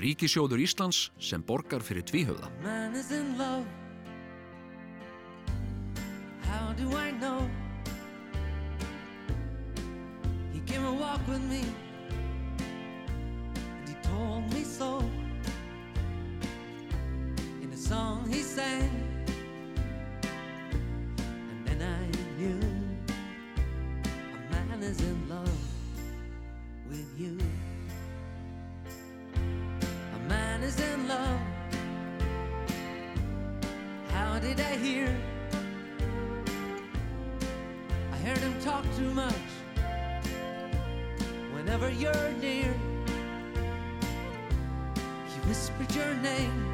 Ríkisjóður Íslands sem borgar fyrir tvíhöfða. Man is in love. How do Whenever you're near, he whispered your name.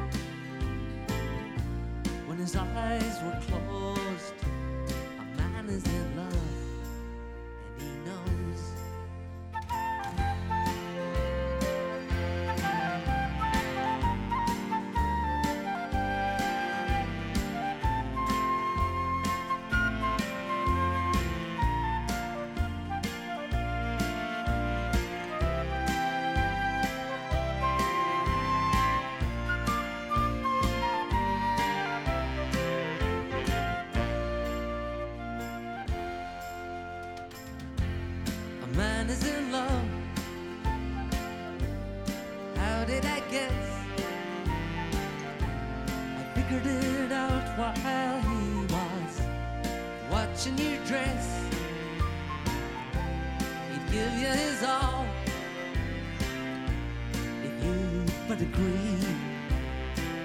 Give you his all if you but agree.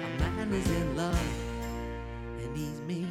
A man is in love, and he's me.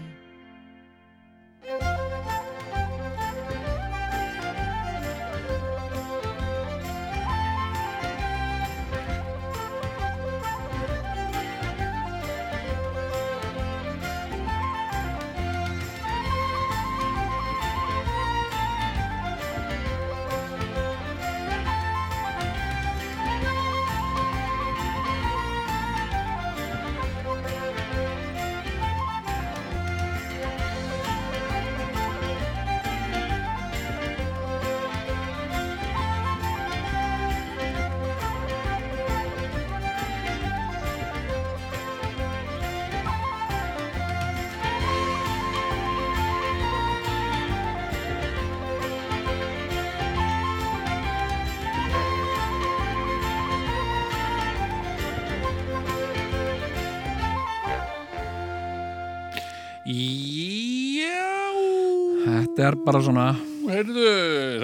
Er bara svona heyrðu,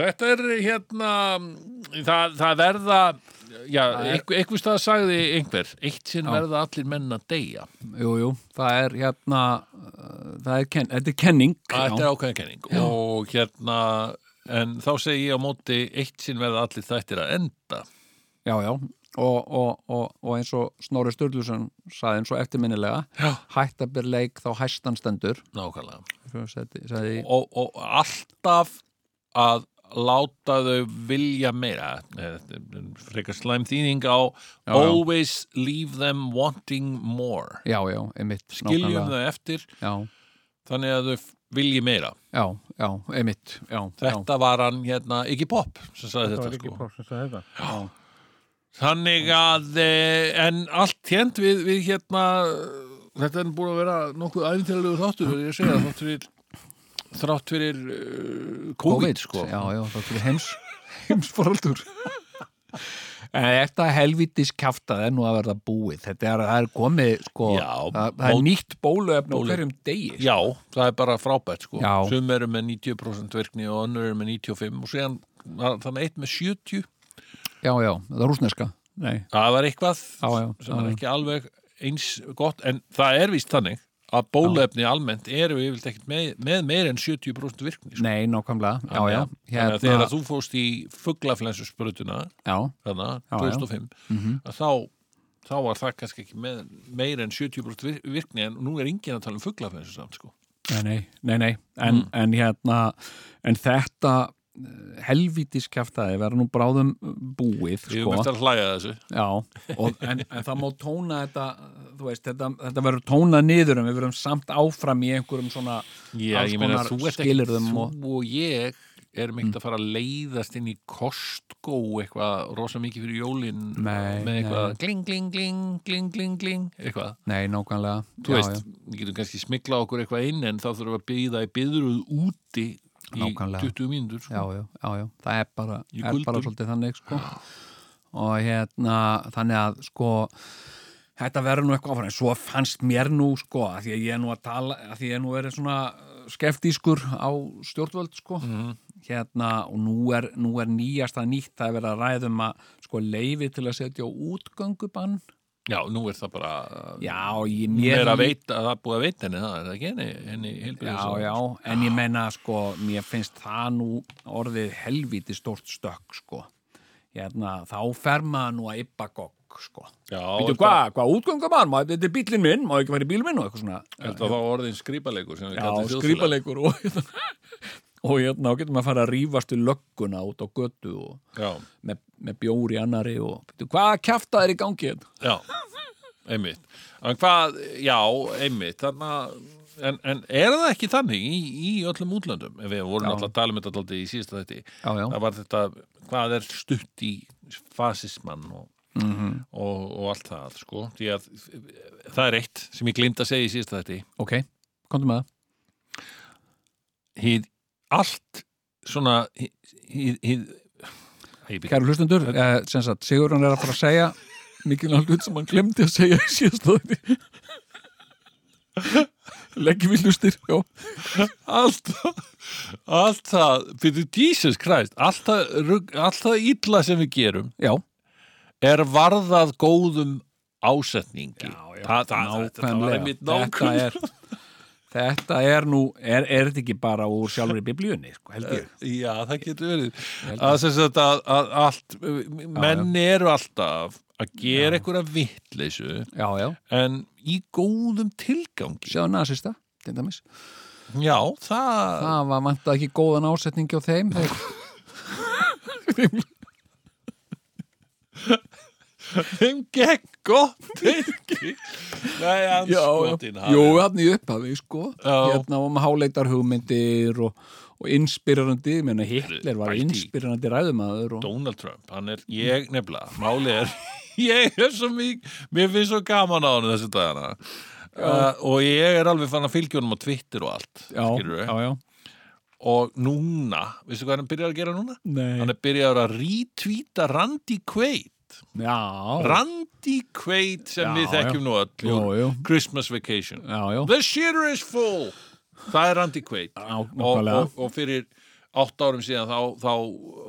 þetta er hérna, það, það verða, já, einhver, stað sagði einhver, eitt sinn verða allir menn að deyja. jú, jú, það er hérna það er, ken, er kenning Þetta já. er ákveðin kenning og hérna, en þá segi ég á móti, eitt sinn verða allir þættir að enda. já, já og, og, og, og eins og Snorri Sturluson saði eins og eftirminnilega Já. hættabir leik þá hæstan stendur Nákvæmlega. Sagði, sagði, og, og alltaf að láta þau vilja meira. Eh, frekar slæm þýðing á Já, já. always leave them wanting more. Já, já, einmitt skiljum nákvæmlega. þau eftir já, þannig að þau vilji meira. Já, já, einmitt já, þetta var hann hérna Iggy Pop sem sagði þetta, sko. Þetta. Já. þannig að eh, en allt hérnt við, við hérna þetta er búin að vera nokkuð æfintilegu þáttur vil ég segja þátt fyrir þrátt fyrir uh, COVID, sko. Já, já, það fyrir heims heimsforaldur en þetta helvitis kjafta er nú að verða búið. Þetta er, er komið sko, Já, það, það er nýtt bóluefni á Bólu- hverjum degi sko. Já, það er bara frábært sko. Já. Sum eru með 90% virkni og önnur eru með 95 og síðan var þannig eitt með 70 já, já, það er rúsneska Nei, Það var eitthvað Já, já, sem já, er já. ekki alveg eins gott en það er víst þannig að bólefni almennt eru yfirleitt ekkert með, með meir en 70% virkni sko. nei, nákvæmlega Já, já, Þannig að þegar þú fóst í fugglaflensusbrutuna já, þarna, Já, já. 2005 að þá, þá var það kannski ekki með meir en 70% vir- virkni en nú er enginn að tala um fugglaflensu samt sko. nei, nei, nei, nei. En, Mm. en hérna en þetta helvítis kjaftaði vera nú bráðum búið sko. höfum eftir að hlæja þessu. Já, og, en, en það má tóna þetta, þú veist, þetta, þetta verður tónað niður en við verðum samt áfram í einhverjum svona Já, alls ég konar skilyrðum þú og- ég erum ekkert að fara að leiðast inn í Costco eitthvað rosa mikið fyrir jólin Nei, með eitthvað nei. gling, gling, gling, gling, gling, gling eitthvað, Nei, nákvæmlega. Þú já, veist við getum kannski smikla okkur eitthvað inn en þá þurfum við að byggja í byðruð úti í Nákvæmlega. 20 mínútur sko. já, já, já, það er bara, Í er bara svolítið þannig sko. og hérna þannig að sko þetta verður nú eitthvað áfram, en svo fannst mér nú sko, að því að ég er nú að tala að því ég er nú verið svona skeftískur á stjórnvöld sko Mhm. hérna, og nú er, nú er nýjast að nýtt það er verið að ræðum að sko leifi til að setja útgöngubann já, nú er það bara já, ég mér er að veita, það er búið að veita henni það, er það ekki henni, henni Já, já, en ég menna sko, mér finnst það nú orðið helviti stórt stökk sko. Hérna, þá fer maður nú að yppa gogg sko. Býtu hvað, hvað útgöngumann, Má- þetta er bílinn minn, má ekki í bílinn minn og eitthvað svona. orðin skrýpalegur sem við Já, kallum þjóðfélag? Og hérna, og getur maður að fara að rífast við lögguna út á götu og með, með bjóri annari og hvað kjafta er í gangi hérna? Já, einmitt. En hvað, já, einmitt, þarna, en, en er það ekki þannig í, í öllum útlöndum? Við vorum alltaf að tala um þetta alltaf í síðasta þetta, Já, já, það var þetta, hvað er stutt í fasismann og, mm og, og allt það, sko, því að það er eitt sem ég glind að segja í síðasta þetta, ok, komdu með það. hið allt svona, Kæru hlustundur, eh, Sigurðan er að fara að segja mikilvægt hlut sem hann glemdi að segja í síðastóði Leggjum við hlustir, allt allt það, fyrir Jesus Christ allt það, illa sem við gerum Já, er varðað góðum ásetningi. Já, já, það, það, það, þetta Þetta nákvæmlega. Er Þetta er nú, er, er þetta ekki bara úr sjálfur í biblíunni, sko, held ég? Já, það getur verið. Að, að, að allt menn eru alltaf að gera einhverja vittleysu en í góðum tilgangi. Sjáðu nasista, til dæmis. Já, það, Það var vantað ekki góðan ásetningi á þeim þeim gegn gott tilgangi nei, hann skotin já, jú, hann í upphafi, sko Já. Hérna með háleitar hugmyndir og, og inspirerandi, ég meina Hitler var Bæti. inspirerandi ræðumadur og, Donald Trump, hann er, ég nefnilega, máli er, ég er svo mjög, mér finnst svo gaman á hann þessi dagana uh, og ég er alveg fann að fylgja honum á Twitter og allt, Já, skilurðu. já, já og núna, veistu hvað hann byrjar að gera núna? Nei. Hann er byrjar að retweeta Randy Quaid Já, Randy Quaid sem Já, við þekkjum nú öll. Christmas Vacation. Já, já. The shitter is full. Það er Randy Quaid Já, og, og, og fyrir átt árum síðan þá, þá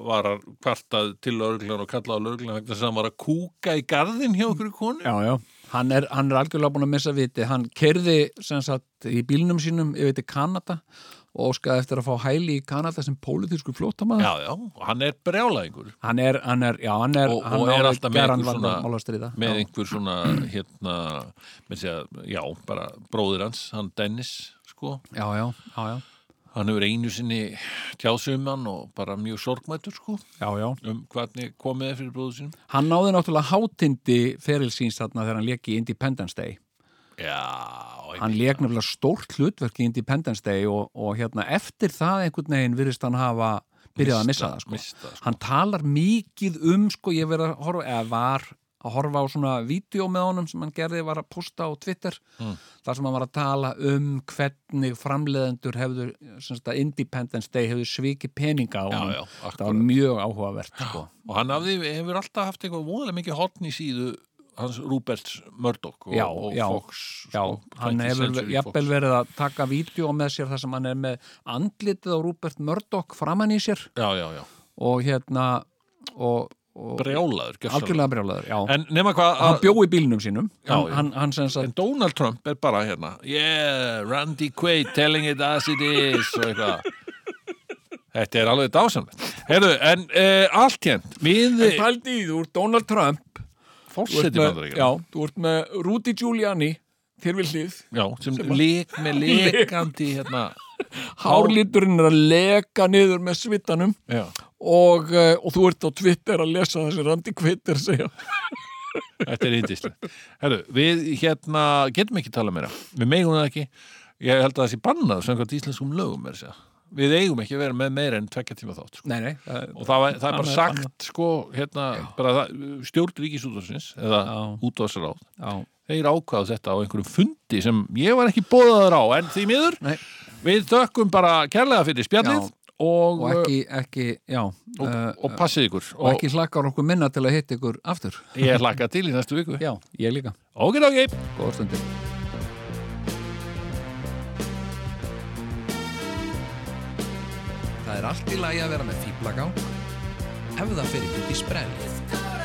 var hann kvartað til lögreglan og kallaði á vegna þess að hann var að kúka í garðin hjá okkur konu. Já, já. Hann er, hann er algjörlega búin að missa viti. Hann kerði sagt í bílnum sínum yfir til Kanada og óskaði eftir að fá hæli í Kanada sem pólitísku flótamaður. já, já, hann er brjálæðingur Hann er, hann er, já, hann er, Og- hann og er alltaf með einhver svona- með Já. einhver svona hérna, segja, já, bara bróðir hans, hann Dennis sko, Já, já, já, já, hann hefur einu sinni tjáðsumann og bara mjög sorgmættur sko, já, já. um hvernig komið er fyrir bróður sínum Hann náði náttúrulega hátindi ferilsýns þarna þegar hann lék í Independence Day. Já, Hann lék nefnilega stórt hlutverk í Independence Day og, og hérna eftir það einhvern veginn virðist hann hafa byrjað að missa það sko. mista, sko. Hann talar mikið um sko, ég verið að horfa, eða var að horfa á svona vídeo með honum sem hann gerði var að posta á Twitter Mm. þar sem hann var að tala um hvernig framleiðendur hefðu, sagt Independence Day hefðu svikið peninga á Já, já, það var mjög áhugavert sko. og hann hafði, hefur alltaf haft eitthvað voðalega mikið hotn í síðu hans Rúberts Murdoch og, Já, og já, Fox Já, sko, hann 20th hefur jafnvel verið að taka vídeo með sér þar sem hann er með andlitið á Rupert Murdoch framann í sér. Já, og hérna og, og brjálaður algjörlega brjálaður, já. En nema hvað hann að- bjó í bílnum sínum. Hann, hann, hann En Donald Trump er bara hérna Yeah, Randy Quaid telling it as it is og eitthvað. Þetta er alveg dásamlega Heyrðu, en uh, allt hérnt Við í þú, ert Donald Trump fórseti bandaríkjana já, þú ert með Rudy Giuliani þér við hlið, Já, sem leik með lekandi hérna hárlíturinn er að leka niður með svitanum. Já, og, uh, og þú ert á Twitter að lesa þessi Randi Kvittir segja. Þetta er índislega Herru, við hérna getum ekki tala meira. Við megum það ekki. Ég held að það sé bannað samkvæmt íslenskum lögum er segja. Við eigum ekki að vera með meira en tvekja tíma þátt sko. Nei, nei, það, og það, var, það er bara sagt sko, hérna, stjórn ríkisútvarsins eða já, þeir ákvaðu þetta á einhverjum fundi sem ég var ekki bóðaður á en því miður Nei. við þökkum bara kærlega fyrir spjallið og, og ekki, ekki já, og, uh, og passið ykkur. og ekki hlakkar okkur minna til að hitta ykkur aftur. Ég hlakka til í næstu viku. Já, ég líka, ok, ok góða Það er allt í lagi að vera með fýblagang fer ekki út í sprell.